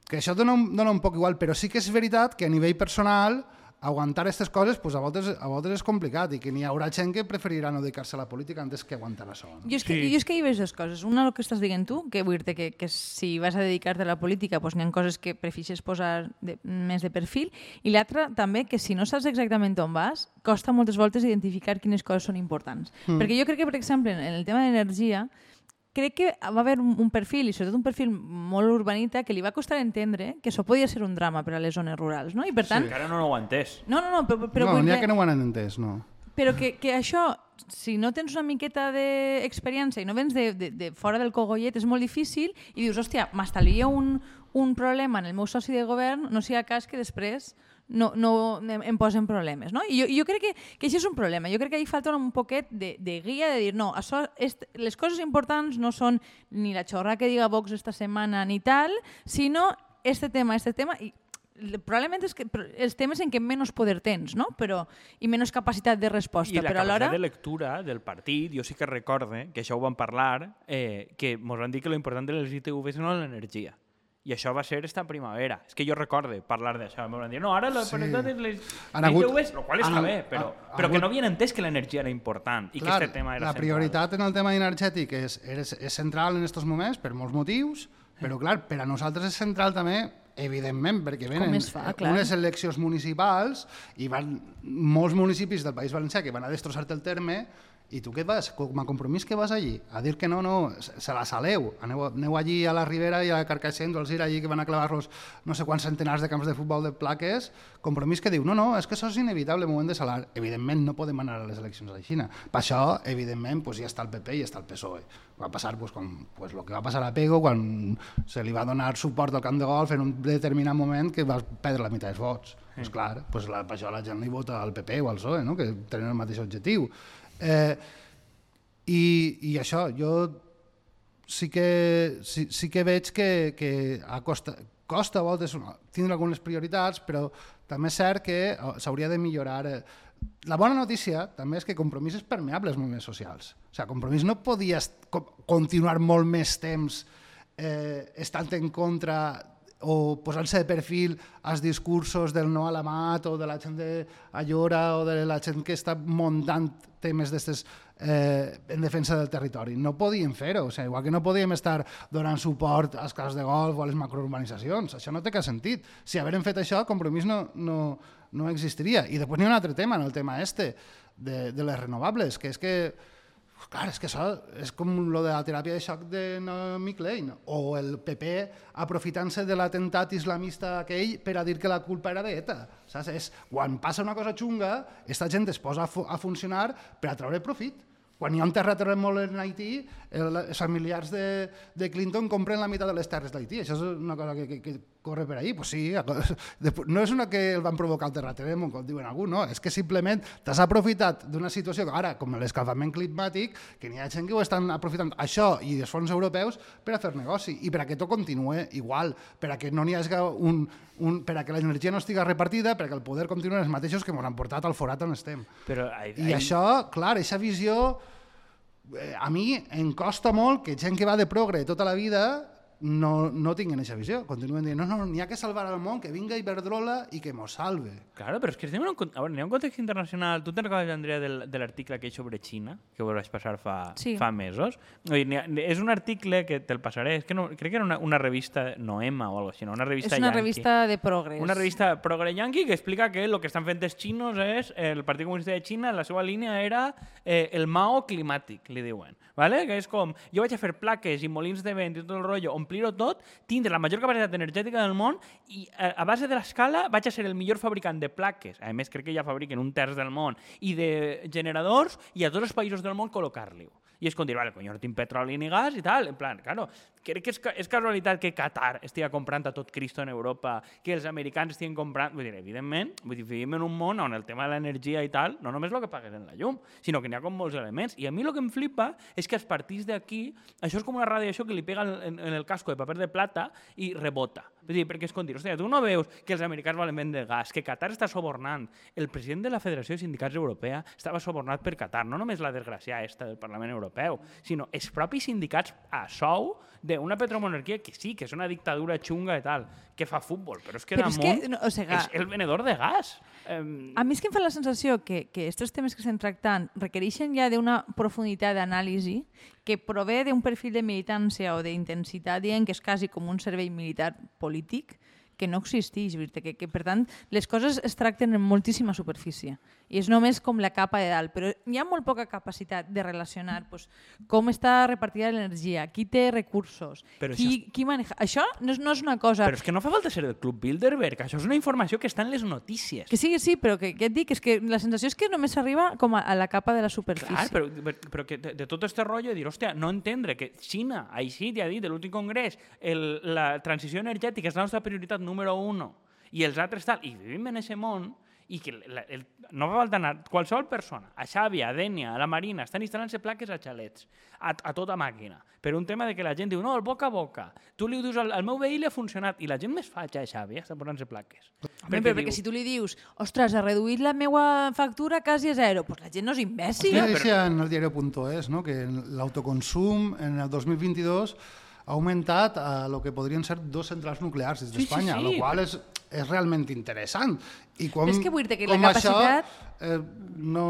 que això dona un, dona un poc igual, però sí que és veritat que a nivell personal aguantar aquestes coses pues, a, voltes, a voltes és complicat i que n'hi haurà gent que preferirà no dedicar-se a la política antes que aguantar això. No? Jo, és que, sí. jo és que hi veig dues coses. Una, el que estàs dient tu, que vull dir que, que si vas a dedicar-te a la política pues, n'hi ha coses que prefixes posar de, més de perfil, i l'altra també que si no saps exactament on vas, costa moltes voltes identificar quines coses són importants. Mm. Perquè jo crec que, per exemple, en el tema d'energia, crec que va haver un perfil, i sobretot un perfil molt urbanita, que li va costar entendre que això podia ser un drama per a les zones rurals, no? I per tant... Sí, encara no ho ha entès. No, no, no, però... però no, n'hi ha que no ho han entès, no. Però que, que això, si no tens una miqueta d'experiència i no vens de, de, de fora del cogollet, és molt difícil i dius, hòstia, m'estalvia un, un problema en el meu soci de govern, no sigui cas que després no, no em posen problemes. No? I jo, jo crec que, que això és un problema. Jo crec que hi falta un poquet de, de guia de dir no, això, est, les coses importants no són ni la xorra que diga Vox esta setmana ni tal, sinó este tema, este tema, i probablement és que els temes en què menys poder tens, no? però, i menys capacitat de resposta. I la però capacitat de lectura del partit, jo sí que recorde, que això ho vam parlar, eh, que ens van dir que l'important de les ITV és no l'energia. I això va ser esta primavera. És que jo recorde parlar d'això. Em van dir, no, ara la sí. les han hagut, el qual està han, bé, però, ha, però que no havien entès que l'energia era important i clar, que aquest tema era La central. prioritat en el tema energètic és, és, és central en aquests moments per molts motius, però clar, per a nosaltres és central també evidentment, perquè venen fa, unes eleccions municipals i van molts municipis del País Valencià que van a destrossar-te el terme i tu què vas? Com a compromís que vas allí? A dir que no, no, se la saleu. Aneu, aneu allí a la Ribera i a Carcaixent, els ir allí que van a clavar-los no sé quants centenars de camps de futbol de plaques, compromís que diu, no, no, és que això és inevitable, hem de salar. Evidentment no podem anar a les eleccions a la Xina. Per això, evidentment, pues, ja està el PP i ja està el PSOE. Va passar pues, com, pues, lo que va passar a Pego quan se li va donar suport al camp de golf en un determinat moment que va perdre la meitat dels vots. Sí. Pues, clar, pues, la, per això la gent li vota al PP o al PSOE, no? que tenen el mateix objectiu. Eh, i, I això, jo sí que, sí, sí que veig que, que a costa, costa a voltes tindre algunes prioritats, però també és cert que oh, s'hauria de millorar. Eh, la bona notícia també és que Compromís és permeable als moviments socials. O sigui, Compromís no podia continuar molt més temps eh, estant en contra o posar-se de perfil als discursos del no a la mat o de la gent de Allora o de la gent que està muntant temes d'estes eh, en defensa del territori. No podíem fer-ho, o sigui, igual que no podíem estar donant suport als casos de golf o a les macrourbanitzacions. Això no té cap sentit. Si haguérem fet això, el compromís no, no, no existiria. I després n'hi ha un altre tema, en el tema este, de, de les renovables, que és que Clar, és que això és com lo de la teràpia de xoc de Naomi Klein, o el PP aprofitant-se de l'atemptat islamista aquell per a dir que la culpa era d'ETA. Saps? És, quan passa una cosa xunga, aquesta gent es posa a, fu a funcionar per a treure profit. Quan hi ha un terratrèmol en Haití, els familiars de, de Clinton compren la meitat de les terres d'Haití. Això és una cosa que, que, que corre per ahí. Pues sí, [LAUGHS] no és una que el van provocar el terratrèmol, com diuen alguns, no. És que simplement t'has aprofitat d'una situació ara, com l'escalfament climàtic, que n'hi ha gent que ho estan aprofitant això i els fons europeus per a fer negoci i per a que tot continue igual, per a que no n'hi hagi un, un, per a que l'energia no estigui repartida, per a que el poder continuï els mateixos que ens han portat al forat on estem. Però, ai, I això, clar, aquesta visió eh, a mi em costa molt que gent que va de progre tota la vida no, no tinguin aquesta visió. Continuen dient, no, no, n'hi ha que salvar el món, que vinga Iberdrola i que mos salve. Claro, però és que estem en un, a veure, ha un context internacional. Tu te'n recordes, Andrea, del, de l'article que hi sobre Xina, que ho vaig passar fa, sí. fa mesos? Dir, ha, és un article que te'l passaré, és que no, crec que era una, una revista Noema o alguna cosa així, no? una revista És una yanqui. revista de progres. Una revista progre yanqui que explica que el que estan fent els xinos és, el Partit Comunista de Xina, la seva línia era eh, el Mao climàtic, li diuen. ¿vale? que és com, jo vaig a fer plaques i molins de vent i tot el rotllo, omplir-ho tot, tindre la major capacitat energètica del món i a, a base de l'escala vaig a ser el millor fabricant de plaques, a més crec que ja fabriquen un terç del món, i de generadors i a tots els països del món col·locar-li-ho. I és com dir, vale, coño, no tinc petroli ni gas i tal. En plan, claro, crec que és, és casualitat que Qatar estigui comprant a tot Cristo en Europa, que els americans estiguin comprant... Vull dir, evidentment, vull dir, vivim en un món on el tema de l'energia i tal, no només el que pagues en la llum, sinó que n'hi ha com molts elements. I a mi el que em flipa és que els partits d'aquí, això és com una radiació que li pega en, en el casco de paper de plata i rebota. Vull dir, perquè és com dir, hòstia, tu no veus que els americans volen vendre gas, que Qatar està sobornant. El president de la Federació de Sindicats Europea estava sobornat per Qatar, no només la desgràcia esta del Parlament Europeu, sinó els propis sindicats a sou d'una petromonarquia que sí, que és una dictadura xunga i tal, que fa futbol, però és que Però és damunt que, no, o sigui, és el venedor de gas. Um, A mi és que em fa la sensació que, que aquests temes que estem tractant requereixen ja d'una profunditat d'anàlisi que prové d'un perfil de militància o d'intensitat, dient que és quasi com un servei militar polític, que no existeix, que, que per tant les coses es tracten en moltíssima superfície i és només com la capa de dalt, però hi ha molt poca capacitat de relacionar pues, com està repartida l'energia, qui té recursos, Però qui, això qui maneja... Això no és, no és una cosa... però és que no fa falta ser del Club Bilderberg, això és una informació que està en les notícies. Que sí, sí, però que, que et dic, és que la sensació és que només s'arriba com a, a la capa de la superfície. Clar, però, però- però que de, de tot este rotllo dir, hòstia, no entendre que Xina, així ja ha dit, de l'últim congrés, el, la transició energètica és la nostra prioritat número uno, i els altres tal, i vivim en aquest món, i que la, el, no fa falta anar, qualsevol persona, a Xàbia, a Dènia, a la Marina, estan instal·lant-se plaques a xalets, a, a tota màquina, per un tema de que la gent diu, no, el boca a boca, tu li dius al, al meu veí li ha funcionat, i la gent més fatxa a Xàbia està posant-se plaques. Home, però perquè si tu li dius, ostres, ha reduït la meva factura quasi a zero, doncs la gent no és imbècil. Ja decía en el diario.es ¿no? que l'autoconsum en el 2022 ha augmentat a lo que podrien ser dos centrals nuclears des Sí, sí, d'Espanya, sí, lo qual és, és realment interessant. I com, Però és que vull dir que la capacitat- això, eh, no,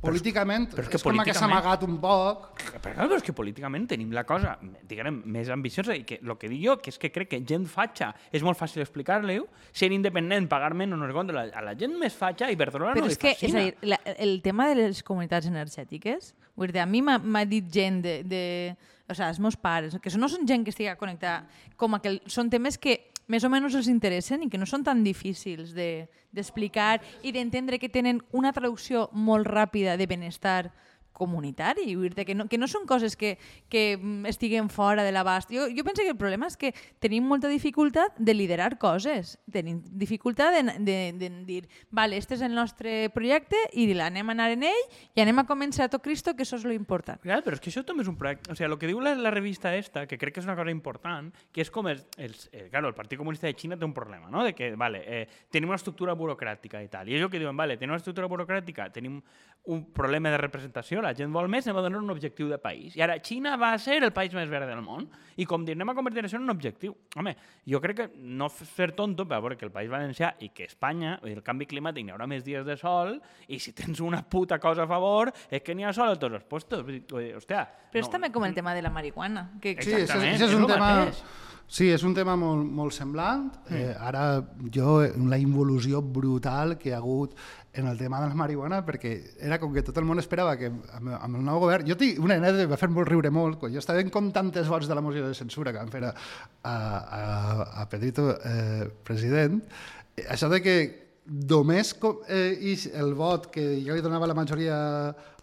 políticament, però és que és com que s'ha amagat un poc. Però, però és que políticament tenim la cosa, diguem, més ambiciosa i que el que dic jo, que és que crec que gent fatxa és molt fàcil explicar-li-ho, ser independent, pagar menys no es la- a la gent més fatxa, Iberdrola Però no és li que, és a fascina. dir, la, el tema de les comunitats energètiques, vull dir, a mi m'ha dit gent de, de... O sigui, els meus pares, que no són gent que estigui connectada, com a que són temes que més o menys els interessen i que no són tan difícils de- d'explicar i d'entendre que tenen una traducció molt ràpida de benestar comunitari, vull dir que no, que no són coses que, que mm, estiguen fora de l'abast. Jo, jo penso que el problema és que tenim molta dificultat de liderar coses, tenim dificultat de, de, de dir, vale, este és el nostre projecte i l'anem a anar en ell i anem a començar a tot Cristo, que això és lo important. Clar, però és que això també és un projecte... O sigui, el que diu la, la revista esta, que crec que és una cosa important, que és com els... els eh, claro, el Partit Comunista de Xina té un problema, no? De que, vale, eh, tenim una estructura burocràtica i tal. I és el que diuen, vale, tenim una estructura burocràtica, tenim un problema de representació, la gent vol més, anem a donar un objectiu de país. I ara Xina va ser el país més verd del món. I com dir, anem a convertir això en un objectiu. Home, jo crec que no ser tonto, però veure que el País Valencià i que Espanya, el canvi climàtic n'hi haurà més dies de sol, i si tens una puta cosa a favor, és que n'hi ha sol a tots els dir, hòstia... Però és també com el tema de la marihuana. Que, Sí, és, Exactament, és, és és un tema... mateix. Sí, és un tema molt, molt semblant. Eh, ara jo, la involució brutal que hi ha hagut en el tema de la marihuana, perquè era com que tot el món esperava que amb, amb el nou govern... Jo tinc una nena que va fer molt riure molt, quan jo estava com tantes vots de la moció de censura que van fer a, a, a, a Pedrito eh, president, eh, això de que només com, eh, el vot que jo li donava la majoria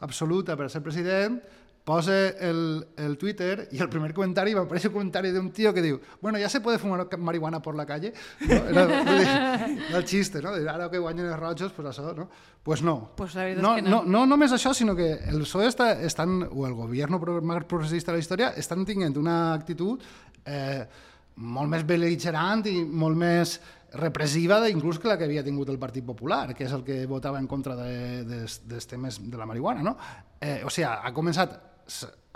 absoluta per ser president posa el, el Twitter i el primer comentari m'apareix un comentari d'un tio que diu bueno, ja se puede fumar marihuana por la calle no? era, dir, el [LAUGHS] xiste no? De ara que guanyen els rojos, pues això no? pues no. Pues la no, és que no. no. No només això, sinó que el PSOE està, estan, o el govern més progressista de la història estan tinguent una actitud eh, molt més bel·ligerant i molt més repressiva de, inclús que la que havia tingut el Partit Popular, que és el que votava en contra de, de, dels temes de la marihuana. No? Eh, o sigui, ha començat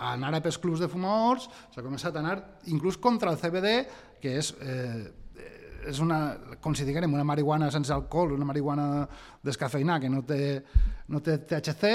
a anar a pels clubs de fumadors, s'ha començat a anar inclús contra el CBD, que és, eh, és una, com si diguem, una marihuana sense alcohol, una marihuana descafeïnada que no té, no té THC,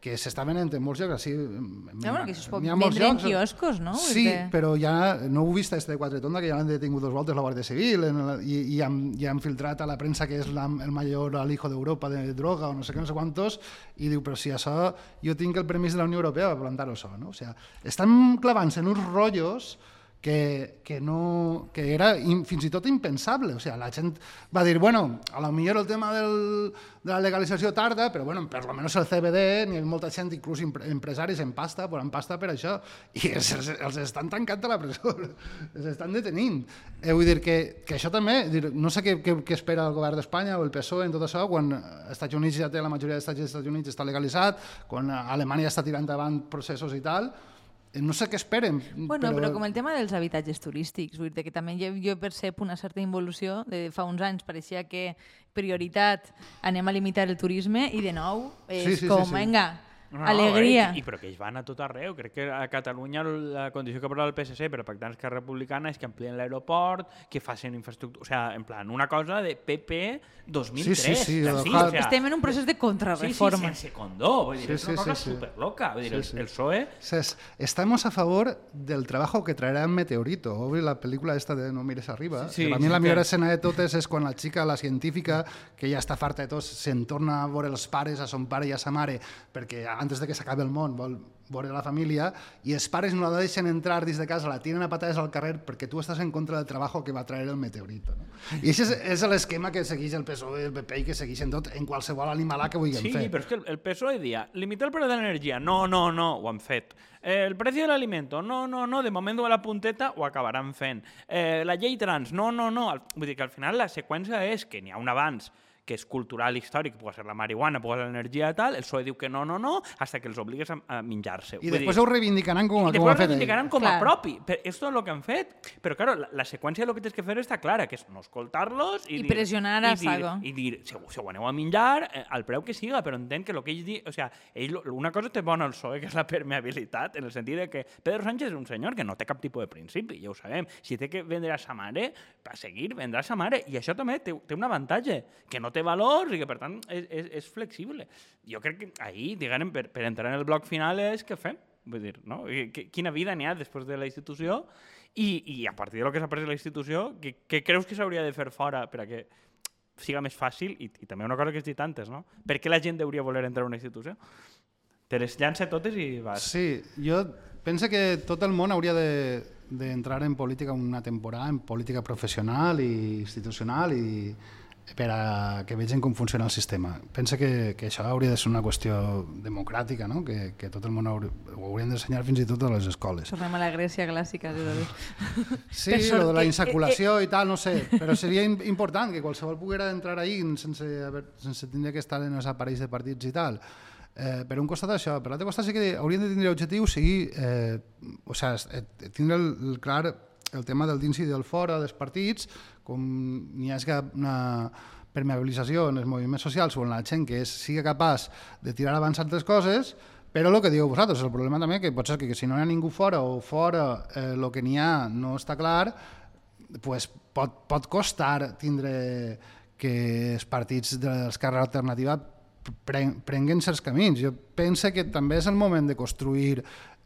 que s'està venent en molts llocs. Així, bueno, que això es pot vendre en llocs. quioscos, no? Sí, dir- però ja no ho he vist este de Quatretonda, que ja l'han detingut dos voltes la Guàrdia Civil en la, i, i, han, i han filtrat a la premsa que és la, el major alijo d'Europa de droga o no sé què, no sé quantos, i diu, però si això jo tinc el permís de la Unió Europea per plantar-ho això, no? O sigui, estan clavant-se en uns rotllos que, que, no, que era in, fins i tot impensable. O sigui, la gent va dir, bueno, a lo millor el tema del, de la legalització tarda, però bueno, per lo menos el CBD, ni molta gent, inclús empresaris en pasta, posen pasta per això, i els, els estan tancant a la presó, [LAUGHS] els estan detenint. Eh, vull dir que, que això també, dir, no sé què, què, què espera el govern d'Espanya o el PSOE en tot això, quan els Estats Units ja té la majoria dels estats Estats Units està legalitzat, quan Alemanya està tirant davant processos i tal, no sé què esperen. Bueno, però... però com el tema dels habitatges turístics, vull dir que també jo, jo percep una certa involució. De fa uns anys pareixia que prioritat anem a limitar el turisme i de nou és sí, sí, com, sí, sí. venga, no, Alegria. Eh, i, però que ells van a tot arreu. Crec que a Catalunya la condició que posa el PSC per a pactar Esquerra Republicana és que amplien l'aeroport, que facin infraestructura... O sigui, en plan, una cosa de PP 2003. Sí, sí, sí. sí o sea, Estem en un procés de contrarreforma. Sí, sí, sense condó. Vull dir, sí, és una sí, cosa sí, superloca. Vull dir, sí, sí. el, el PSOE... Ses, estamos a favor del trabajo que traerá Meteorito. Obvi la pel·lícula esta de No mires arriba. Sí, sí, a mi sí, la millor que... escena de totes és quan la xica, la científica, que ja està farta de tots, se'n torna a veure els pares, a son pare i a sa mare, perquè antes de que s'acabi el món vol veure la família i els pares no la deixen entrar dins de casa, la tiren a patades al carrer perquè tu estàs en contra del treball que va traer el meteorito. No? I [LAUGHS] això és, és l'esquema que segueix el PSOE el PP i que segueixen tot en qualsevol animalà que vulguin sí, fer. Sí, però és que el PSOE dia limitar el preu de l'energia, no, no, no, ho han fet. Eh, el preu de l'aliment, no, no, no, de moment de la punteta ho acabaran fent. Eh, la llei trans, no, no, no. Vull dir que al final la seqüència és que n'hi ha un abans que és cultural i històric, pot ser la marihuana, pot ser l'energia i tal, el PSOE diu que no, no, no, hasta que els obligues a, a menjar-se. I després dir, ho reivindicaran com, a, com ho reivindicaran com a propi. Però és tot el que han fet. Però, claro, la, la seqüència del que tens que fer està clara, que és no escoltar-los i, I dir, pressionar a i dir, i dir, si, si ho aneu a menjar, eh, al preu que siga, però entenc que el que ells diuen... O sea, ell, una cosa té bona el PSOE, que és la permeabilitat, en el sentit de que Pedro Sánchez és un senyor que no té cap tipus de principi, ja ho sabem. Si té que vendre a sa mare, per seguir, vendrà a sa mare. I això també té, té un avantatge, que no té valors i que, per tant, és, és, és flexible. Jo crec que ahir, diguem, per, per entrar en el bloc final és què fem. Vull dir, no? Quina vida n'hi ha després de la institució i, i a partir de lo que s'ha pres la institució, què, què creus que s'hauria de fer fora per a que siga més fàcil i, i també una cosa que has dit antes, no? Per què la gent hauria voler entrar a una institució? Te les llança totes i vas. Sí, jo penso que tot el món hauria d'entrar de, en política una temporada, en política professional i institucional i, per a que vegin com funciona el sistema. Pensa que, que això hauria de ser una qüestió democràtica, no? que, que tot el món hauri, ho haurien d'ensenyar fins i tot a les escoles. Tornem a la Grècia clàssica. De sí, lo de la insaculació eh, eh, i tal, no sé, però seria important que qualsevol poguera entrar ahí sense, haver, sense tindre que estar en els aparells de partits i tal. Eh, per un costat això, per l'altre costat sí que haurien de tindre objectiu sigui, eh, o sigui, eh, tindre el, el clar el tema del dins i del fora dels partits, com n'hi hagi una permeabilització en els moviments socials o en la gent que és, sigui capaç de tirar abans altres coses, però el que diu vosaltres, el problema també que pot ser que, que si no hi ha ningú fora o fora eh, el que n'hi ha no està clar, pues pot, pot costar tindre que els partits de l'esquerra alternativa prenguen certs camins. Jo penso que també és el moment de construir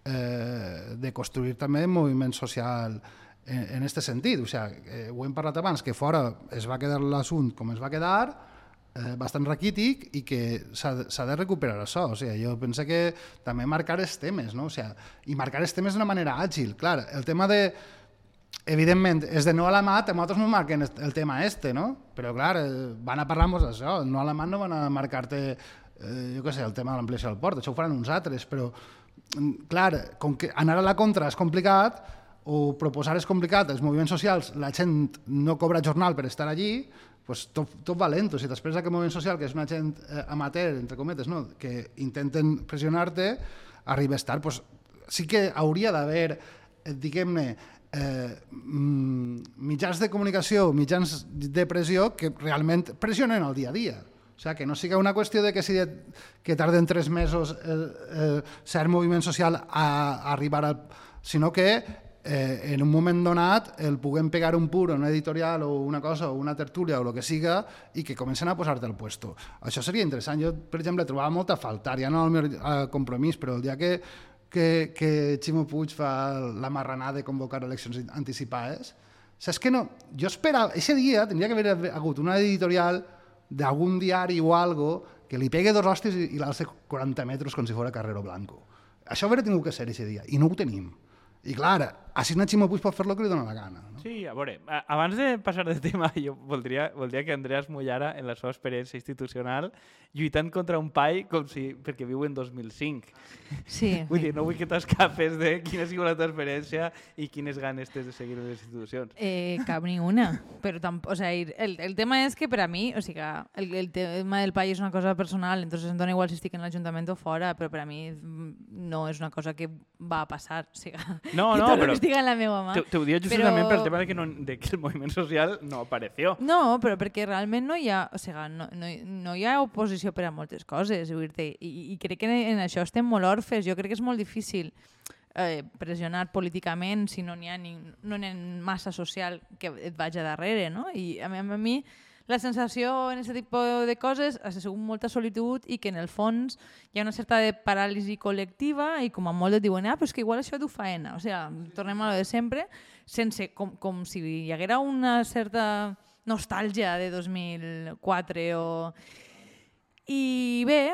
eh, de construir també moviment social en, en este sentit. O sigui, eh, ho hem parlat abans, que fora es va quedar l'assunt com es va quedar, eh, bastant raquític i que s'ha de recuperar això. O sigui, jo penso que també marcar els temes, no? O sigui, i marcar els temes d'una manera àgil. Clar, el tema de evidentment, és de no a la mat, nosaltres no marquen el tema este, no? Però, clar, eh, van a parlar-nos d'això. No a la mat no van a marcar-te, eh, jo què sé, el tema de l'ampliació del port. Això ho faran uns altres, però, mm, clar, com que anar a la contra és complicat, o proposar és complicat, els moviments socials, la gent no cobra jornal per estar allí, pues tot, tot va lento. Si després d'aquest moviment social, que és una gent eh, amateur, entre cometes, no? que intenten pressionar-te, arribes tard, pues, sí que hauria d'haver, eh, diguem-ne, eh, mm, mitjans de comunicació, mitjans de pressió que realment pressionen el dia a dia. O sigui, que no sigui una qüestió de que, si de, que tarden tres mesos eh, eh, cert moviment social a, a arribar al sinó que eh, en un moment donat el puguem pegar un pur, una editorial o una cosa, o una tertúlia o el que siga, i que comencen a posar-te al puesto. Això seria interessant. Jo, per exemple, trobava molta falta, ja no el meu eh, compromís, però el dia que, que, que Ximo Puig fa la marranada de convocar eleccions anticipades, saps que no? Jo esperava, aquest dia tindria que haver hagut una editorial d'algun diari o algo que li pegue dos hòsties i, i l'alce 40 metres com si fos Carrero Blanco. Això hauria tingut que ser aquest dia, i no ho tenim. I clar, així na Ximo Puig pot fer lo Sí, a veure, abans de passar de tema, [LAUGHS] jo voldria, voldria que Andreas mullara en la seva experiència institucional lluitant contra un pai com si, perquè viu en 2005. Sí. [LAUGHS] Vull dir, no vull que t'escapes de quina ha sigut la teva experiència i quines ganes tens de seguir en les institucions. Eh, cap ni una. Però tampoc, o sea, el, el tema és que per a mi, o sigui, el, el tema del país és una cosa personal, entonces em dona igual si estic en l'Ajuntament o fora, però per a mi no és una cosa que va a passar. O sigui, No, no, però que estigui en la meva mà. Te, te ho dic Però- justament pel tema de que, no, de que el moviment social no apareció. No, però perquè realment no hi ha, o sigui, no, no, no hi ha oposició per a moltes coses, vull dir i, i crec que en això estem molt orfes. Jo crec que és molt difícil eh, pressionar políticament si no n'hi ha, ni, no ha massa social que et vagi darrere, no? I a mi, a mi la sensació en aquest tipus de coses ha sigut molta solitud i que en el fons hi ha una certa de paràlisi col·lectiva i com a molt et diuen, ah, però és que igual això t'ho faena. O sigui, tornem a lo de sempre, sense, com, com si hi haguera una certa nostàlgia de 2004 o... I bé,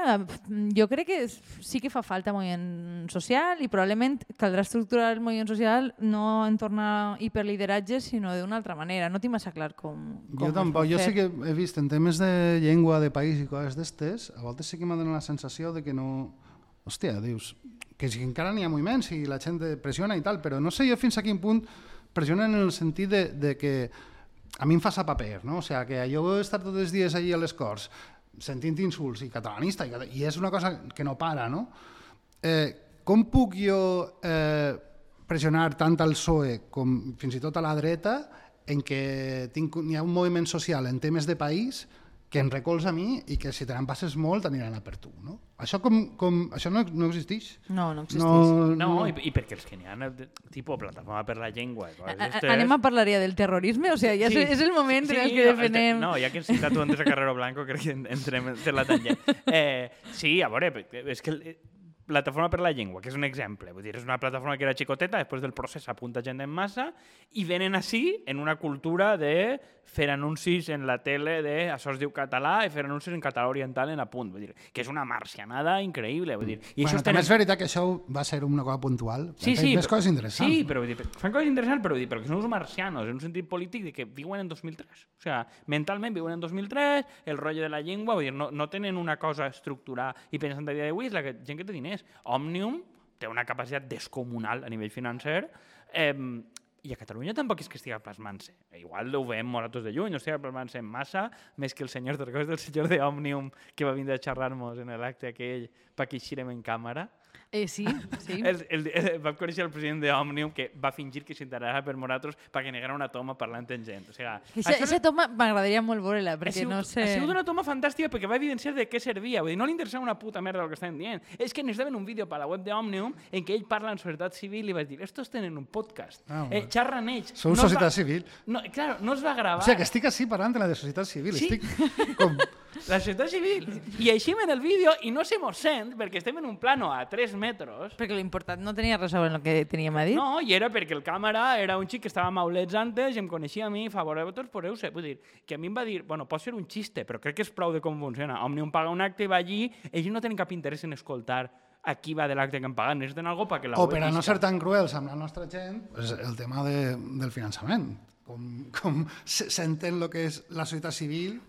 jo crec que sí que fa falta moviment social i probablement caldrà estructurar el moviment social no en tornar hiperlideratge, sinó d'una altra manera. No tinc massa clar com, com Jo tampoc, jo sí que he vist en temes de llengua, de país i coses d'estes, a voltes sí que m'ha donat la sensació de que no... Hòstia, dius, que si encara n'hi ha moviments i la gent pressiona i tal, però no sé jo fins a quin punt pressionen en el sentit de, de que a mi em fa sa paper, no? O sigui, que jo he estat tots els dies allí a les Corts sentint insults i catalanista, i, i és una cosa que no para, no? Eh, com puc jo eh, pressionar tant al PSOE com fins i tot a la dreta en què tinc, hi ha un moviment social en temes de país que em recolza a mi i que si te n'empasses molt aniran a per tu, no? Això, com, com, això no, no existeix. No, no existeix. No, i, i perquè els que n'hi ha, tipus plataforma per la llengua. A- a- Anem a parlar ja del terrorisme? O sigui, ja Sí. és, és el moment en el que no, defenem... No, ja que has citat tu antes a Carrero Blanco, crec que en- entrem en la tangent. [LAUGHS] Eh, sí, a veure, és que el, Plataforma per la Llengua, que és un exemple. Vull dir, és una plataforma que era xicoteta, després del procés apunta gent en massa, i venen així en una cultura de fer anuncis en la tele de això es diu català i fer anuncis en català oriental en apunt. Vull dir, que és una marcianada increïble. Vull dir, i bueno, això també és veritat que això va ser una cosa puntual. Sí, sí. però- coses interessants. Sí, però vull dir, fan coses interessants, però, vull dir, però que són uns marcianos, en un sentit polític de que viuen en 2003. O sea, mentalment viuen en 2003, el rotllo de la llengua, vull dir, no, no tenen una cosa estructurada i pensant a dia d'avui és la que, gent que té diners. Òmnium té una capacitat descomunal a nivell financer eh, i a Catalunya tampoc és que estigui plasmant-se. Igual ho veiem molt a tots de lluny, no estigui plasmant-se en massa, més que el senyor, recordes del senyor d'Òmnium que va vindre a xerrar-nos en l'acte aquell per que eixirem en càmera? Eh, sí, sí. El, el, el, vam conèixer el president d'Òmnium que va fingir que s'interessava per nosaltres perquè negara una toma parlant en gent. O sigui, Eixa, eixa toma m'agradaria molt veure-la, ha perquè sigut, no sé... ha sigut una toma fantàstica perquè va evidenciar de què servia. Vull dir, no li interessava una puta merda el que estaven dient. És que necessitaven un vídeo per a la web d'Òmnium en què ell parla en societat civil i va dir estos tenen un podcast. Ah, eh, xerren ells. Sou es societat va- civil. No, claro, no es va gravar. O sigui, que estic així parlant de la de societat civil. Sí. Estic com... [LAUGHS] La societat civil. I eixim en el vídeo i no se mos sent perquè estem en un plano a 3 metres Perquè l'important no tenia res a veure amb el que teníem a dir. No, i era perquè el càmera era un xic que estava maulets antes i em coneixia a mi, fa vosaltres podeu-se. Vull dir, que a mi em va dir, bueno, pot ser un xiste, però crec que és prou de com funciona. Òmnium paga un acte i va allí, ells no tenen cap interès en escoltar a qui va de l'acte que han pagat, necessiten algo perquè la O per a no ser tan cruels amb la nostra gent, pues el tema de, del finançament. Com, com se- s'entén el que és la societat civil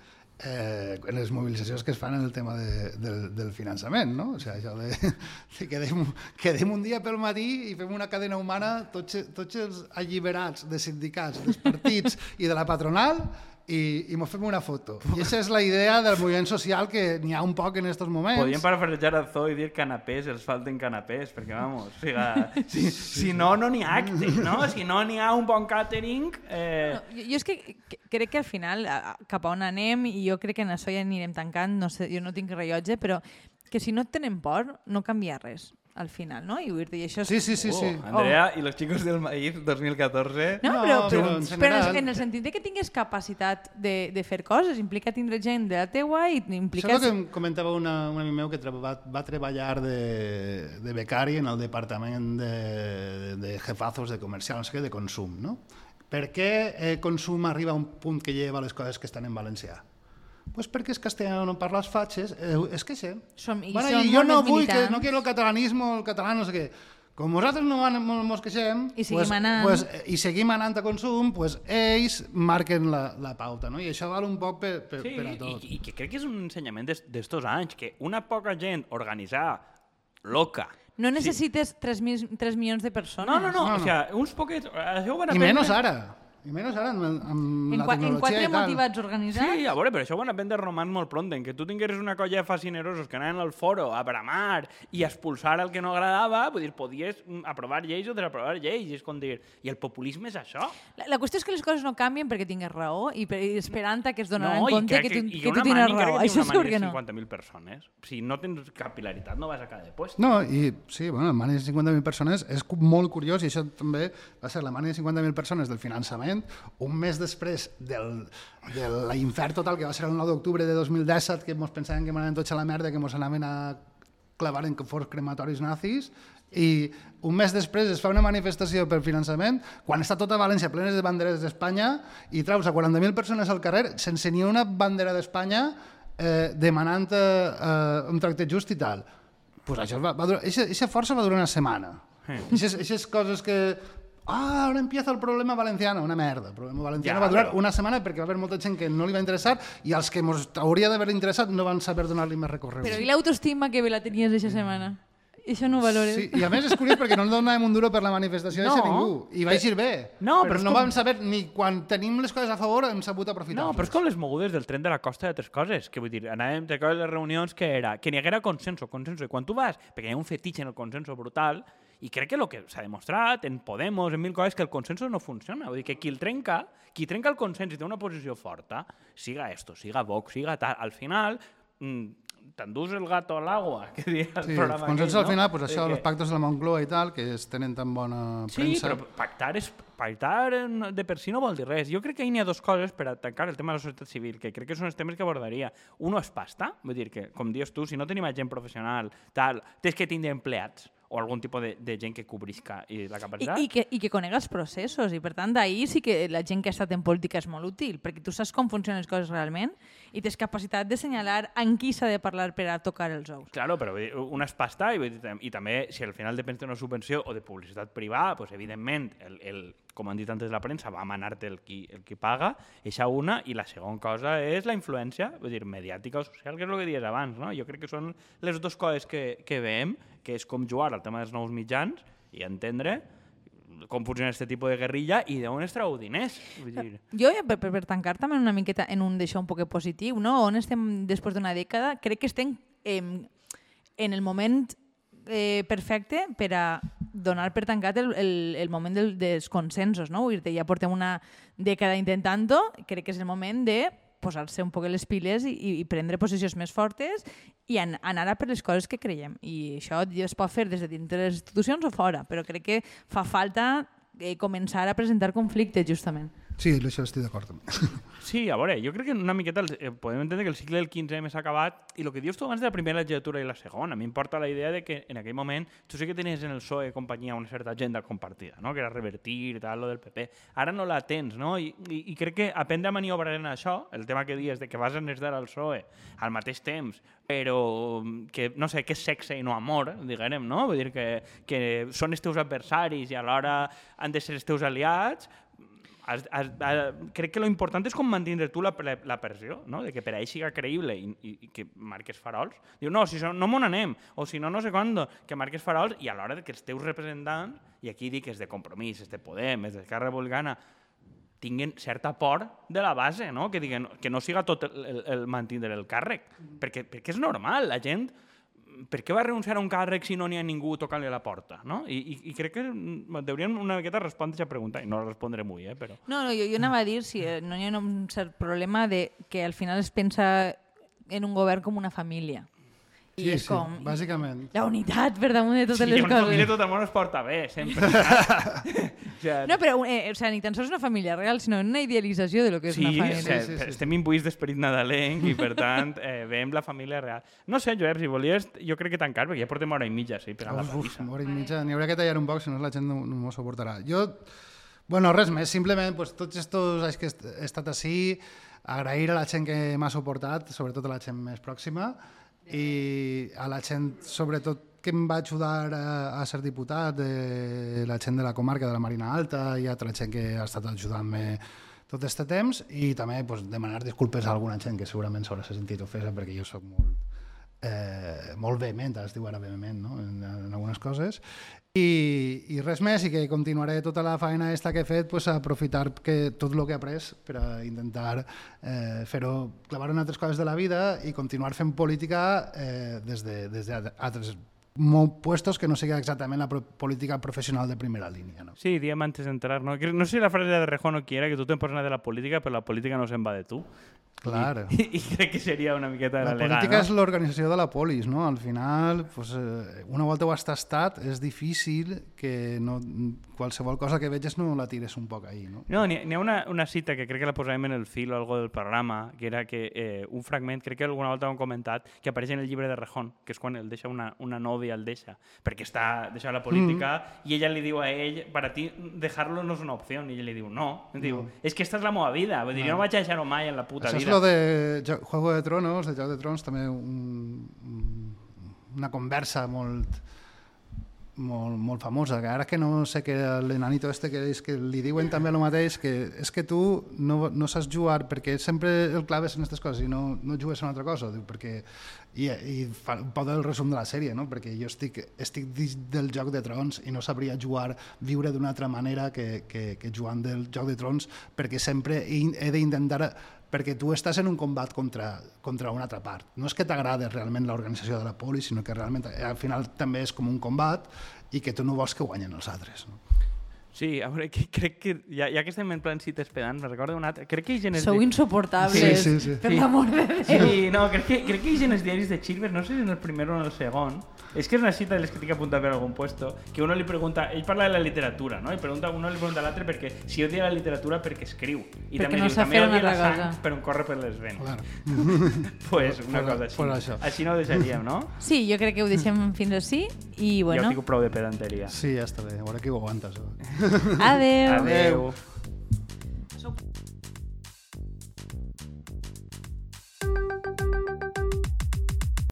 eh, en les mobilitzacions que es fan en el tema de, del, del finançament, no? O sigui, això de, [LAUGHS] de quedem, quedem un dia pel matí i fem una cadena humana tots, tots els alliberats de sindicats, dels partits i de la patronal i, i mos fem una foto. I aquesta és la idea del moviment social que n'hi ha un poc en aquests moments. Podríem parafrasejar a Zo i dir canapés, els falten canapés, perquè, vamos, o sigui, [LAUGHS] si, si no, no n'hi ha acte, no? [LAUGHS] Si no n'hi ha un bon catering... Eh, No, jo, jo és que que- crec que al final cap a on anem i jo crec que en això ja anirem tancant, no sé, jo no tinc rellotge, però que si no et tenen por no canvia res al final, no? I, vull dir, i això és... Sí, sí, sí, sí. Oh, Andrea y los chicos del maíz 2014... No, No, però, però però, en però en el sentit de que tingues capacitat de, de fer coses, implica tindre gent de la teua i implica... Això és el que em comentava una, un amic meu que va, va treballar de, de becari en el departament de, de, de jefazos de comercial, no sé què, de consum, no? Per què eh, consum arriba a un punt que lleva les coses que estan en valencià? Pues perquè és castellano, no parles fatxes, eh, és que sé. Som- i bueno, són i jo no vull que, militants. no quiero el catalanismo, el català, no sé què. com nosaltres no mo- mos queixem I seguim pues, anant. pues, eh, i seguim anant a consum, pues, ells marquen la, la pauta, no? i això val un poc per, per, Sí, per a tot. i, i que crec que és un ensenyament d'es- d'estos anys, que una poca gent organitzada, loca, No necessites 3, mil, 3 milions de persones. No, no, no, No, o no. sea, uns poquets... Això ho van I menys ara. I menys ara amb, amb En, la qua, en tecnologia quatre motivats organitzats? Sí, a veure, però això ho van aprendre romans molt pront, en que tu tingueres una colla de fascinerosos que anaven al foro a bramar i a expulsar el que no agradava, vull dir, podies mm, aprovar lleis o desaprovar lleis, i és com dir, i el populisme és això? La, la qüestió és que les coses no canvien perquè tingues raó i per, i esperant que es donaran i compte crec que, tu, que tu tens raó. que Això segur mani que de no. 50.000 persones. Si no tens capilaritat no vas a cada de puesto. No, i sí, bueno, la mani de 50.000 persones és molt curiós i això també va ser la mani de 50.000 persones del finançament un mes després del, de l'infern total que va ser el 9 d'octubre de 2017 que ens pensaven que m'anaven tots a la merda que ens anaven a clavar en forts crematoris nazis i un mes després es fa una manifestació per finançament quan està tota València plenes de banderes d'Espanya i traus a 40.000 persones al carrer sense ni una bandera d'Espanya eh, demanant eh, eh, un tracte just i tal. Pues això va, va durar, eixa, eixa força va durar una setmana. Eixes, eixes coses que... Ah, ara empieza el problema valenciano, una merda. El problema valenciano Ja, va durar però- una setmana perquè va haver molta gent que no li va interessar i els que mos hauria d'haver interessat no van saber donar-li més recorregut. Però i l'autoestima que bé la tenies aquesta setmana? Això no ho valores? Sí, i a més és curiós perquè no donàvem un duro per la manifestació no, a ningú. I va eixir bé. No, però, però no com- vam saber ni quan tenim les coses a favor hem sabut aprofitar No, però és com les mogudes del tren de la costa de tres coses, que vull dir, anàvem de les reunions que era que n'hi haguera consenso, consenso, i quan tu vas, perquè hi ha un fetitxe en el consenso brutal, i crec que el que s'ha demostrat en Podemos, en mil coses, que el consenso no funciona. Vull dir que qui el trenca, qui trenca el consens i té una posició forta, siga esto, siga Vox, siga tal, al final mm, t'endús el gato al agua, [LAUGHS] que diria el Sí, programa consenso aquell, al final, pues això, De els pactos de la Moncloa i tal, que es tenen tan bona Sí, premsa. però pactar, és, pactar de per si no vol dir res. Jo crec que hi ha dues coses per a tancar el tema de la societat civil, que crec que són els temes que abordaria. Uno és pasta, vull dir que, com dius tu, si no tenim gent professional, tal, tens que tindre empleats o algun tipus de, de gent que cobrisca i la I, capacitat. i, que, I que conega els processos, i per tant d'ahir sí que la gent que ha estat en política és molt útil, perquè tu saps com funcionen les coses realment i tens capacitat de senyalar en qui s'ha de parlar per a tocar els ous. Claro, però dir, una és pasta i, dir, i també si al final depèn d'una subvenció o de publicitat privada, pues, evidentment, el, el, com han dit antes la premsa, va manar-te el qui, el qui paga, eixa una, i la segona cosa és la influència, vull dir, mediàtica o social, que és el que dies abans, no? Jo crec que són les dues coses que, que veiem, que és com jugar al tema dels nous mitjans i entendre com funciona aquest tipus de guerrilla i d'on es trau diners. Vull dir, Jo, per, per, per tancar també una miqueta en un d'això un poc positiu, no? on estem després d'una dècada, crec que estem eh, en el moment eh, perfecte per a donar per tancat el, el, el moment del, dels consensos. No? Vull dir ja portem una dècada intentant-ho, crec que és el moment de posar-se un poc les piles i, i prendre posicions més fortes i an anar a per les coses que creiem. I això es pot fer des de dintre de les institucions o fora, però crec que fa falta eh, començar a presentar conflictes, justament. Sí, això estic d'acord també. [LAUGHS] Sí, a veure, jo crec que una miqueta el- eh, podem entendre que el cicle del 15M s'ha acabat i el que dius tu abans de la primera legislatura i la segona, a mi em porta la idea de que en aquell moment tu sí que tenies en el PSOE companyia una certa agenda compartida, no? que era revertir tal, lo del PP. Ara no la tens, no? I, i, i crec que aprendre a maniobrar en això, el tema que dius de que vas a necessitar al PSOE al mateix temps, però que, no sé, que és sexe i no amor, diguem, no? Vull dir que, que són els teus adversaris i alhora han de ser els teus aliats, has, has, has, crec que lo important és com mantindre tu la, la, la pressió, no? de que per a ell siga creïble i, i, i que marques farols. Diu, no, si so, no m'on anem, o si no, no sé quan, que marques farols i a l'hora que els teus representants, i aquí dic és de Compromís, és de Podem, és d'Esquerra Republicana, tinguin certa por de la base, no? que, diguen, que no siga tot el, el, el mantindre el càrrec, perquè, perquè és normal, la gent per què va renunciar a un càrrec si no n'hi ha ningú tocant-li la porta? No? I, i, I crec que deurien una miqueta respondre aquesta pregunta, i no la respondré avui, eh, però... No, no, jo, jo anava a dir si eh, no hi ha un cert problema de que al final es pensa en un govern com una família. I Sí, és sí, com bàsicament. la unitat per damunt de totes sí, les una família coses. tot el món es porta bé, sempre. [LAUGHS] sea, No, però eh, o sea, ni tan sols una família real, sinó una idealització de lo que és Sí, una família. Sí, sí, sí, estem imbuïts d'esperit nadalenc i, per tant, eh, veiem la família real. No sé, Joep, si volies, jo crec que tancar, perquè ja portem hora i mitja, sí, pegant la Uf, uf, pallissa. una hora i mitja. N'hi haurà que tallar un poc, si no la gent no, no m'ho suportarà. Jo, bueno, res més, simplement pues, tots estos anys que he estat així, agrair a la gent que m'ha suportat, sobretot a la gent més pròxima, i a la gent, sobretot, que em va ajudar a, ser diputat, de la gent de la comarca de la Marina Alta i altra gent que ha estat ajudant-me tot aquest temps i també pues, demanar disculpes a alguna gent que segurament s'haurà sentit ofesa perquè jo sóc molt, eh, molt vehement, es diu ara vehement no? en, en algunes coses i, i res més, i que continuaré tota la feina esta que he fet, pues, aprofitar que tot el que he après per a intentar eh, fer-ho, clavar en altres coses de la vida i continuar fent política eh, des de, des de puestos que no sigui exactament la pro política professional de primera línia. No? Sí, diem antes d'entrar, ¿no? No sé si la frase de Rejón o quiera que tu te'n poses de la política, però la política no se'n va de tu. Claro. I, i crec que seria una miqueta la legal, política no? és l'organització de la polis, no? Al final, pues, eh, una volta ho has tastat, és difícil que no, qualsevol cosa que veges no la tires un poc ahí, no? No, n'hi ha una, una cita que crec que la posarem en el fil o algo del programa, que era que eh, un fragment, crec que alguna volta ho hem comentat, que apareix en el llibre de Rejón, que és quan el deixa una, una nòvia, el deixa, perquè està deixant la política, mm. i ella li diu a ell, para ti dejarlo no és una opció, i ell li diu, no, diu, No. és que esta és la meva vida, vull dir, jo no vaig a deixar-ho mai en la puta Això vida. lo de Juego de Tronos, de Joc de Trons, també un, un- una conversa molt, molt, molt famosa, que ara que no sé que l'enanito este que és que li diuen també el mateix, que és que tu no, no saps jugar, perquè sempre el claves en aquestes coses i no, no jugues en una altra cosa, diu, perquè i, i fa un poc del resum de la sèrie, no? perquè jo estic, estic dins del Joc de Trons i no sabria jugar, viure d'una altra manera que, que, que jugant del Joc de Trons, perquè sempre he, he d'intentar perquè tu estàs en un combat contra, contra una altra part. No és que t'agrada realment l'organització de la poli, sinó que realment eh, al final també és com un combat i que tu no vols que guanyen els altres. No? Sí, a veure, que, crec que ja, ja que estem en plan cites pedants, me recordo un altre... Crec que hi ha gent... Sou insuportables, Sí, sí, sí. per l'amor de Déu. Sí, no, crec que, crec que hi ha en els diaris de Chilvers, no sé si en el primer o en el segon, és que és una cita de les que tinc apuntat per algun puesto, que uno li pregunta, ell parla de la literatura, no? I pregunta, uno li pregunta a l'altre perquè si odia la literatura perquè escriu. I Perquè també no diu, també fer una odia la sang, cosa. però em corre per les venes. Claro. [LAUGHS] Pues una cosa així. pues això. Així no ho deixaríem, no? Sí, jo crec que ho deixem fins així i Jo bueno, tinc prou de pedanteria. Sí, ja està bé. A veure qui ho aguantes. Eh? Adeu. Adeu.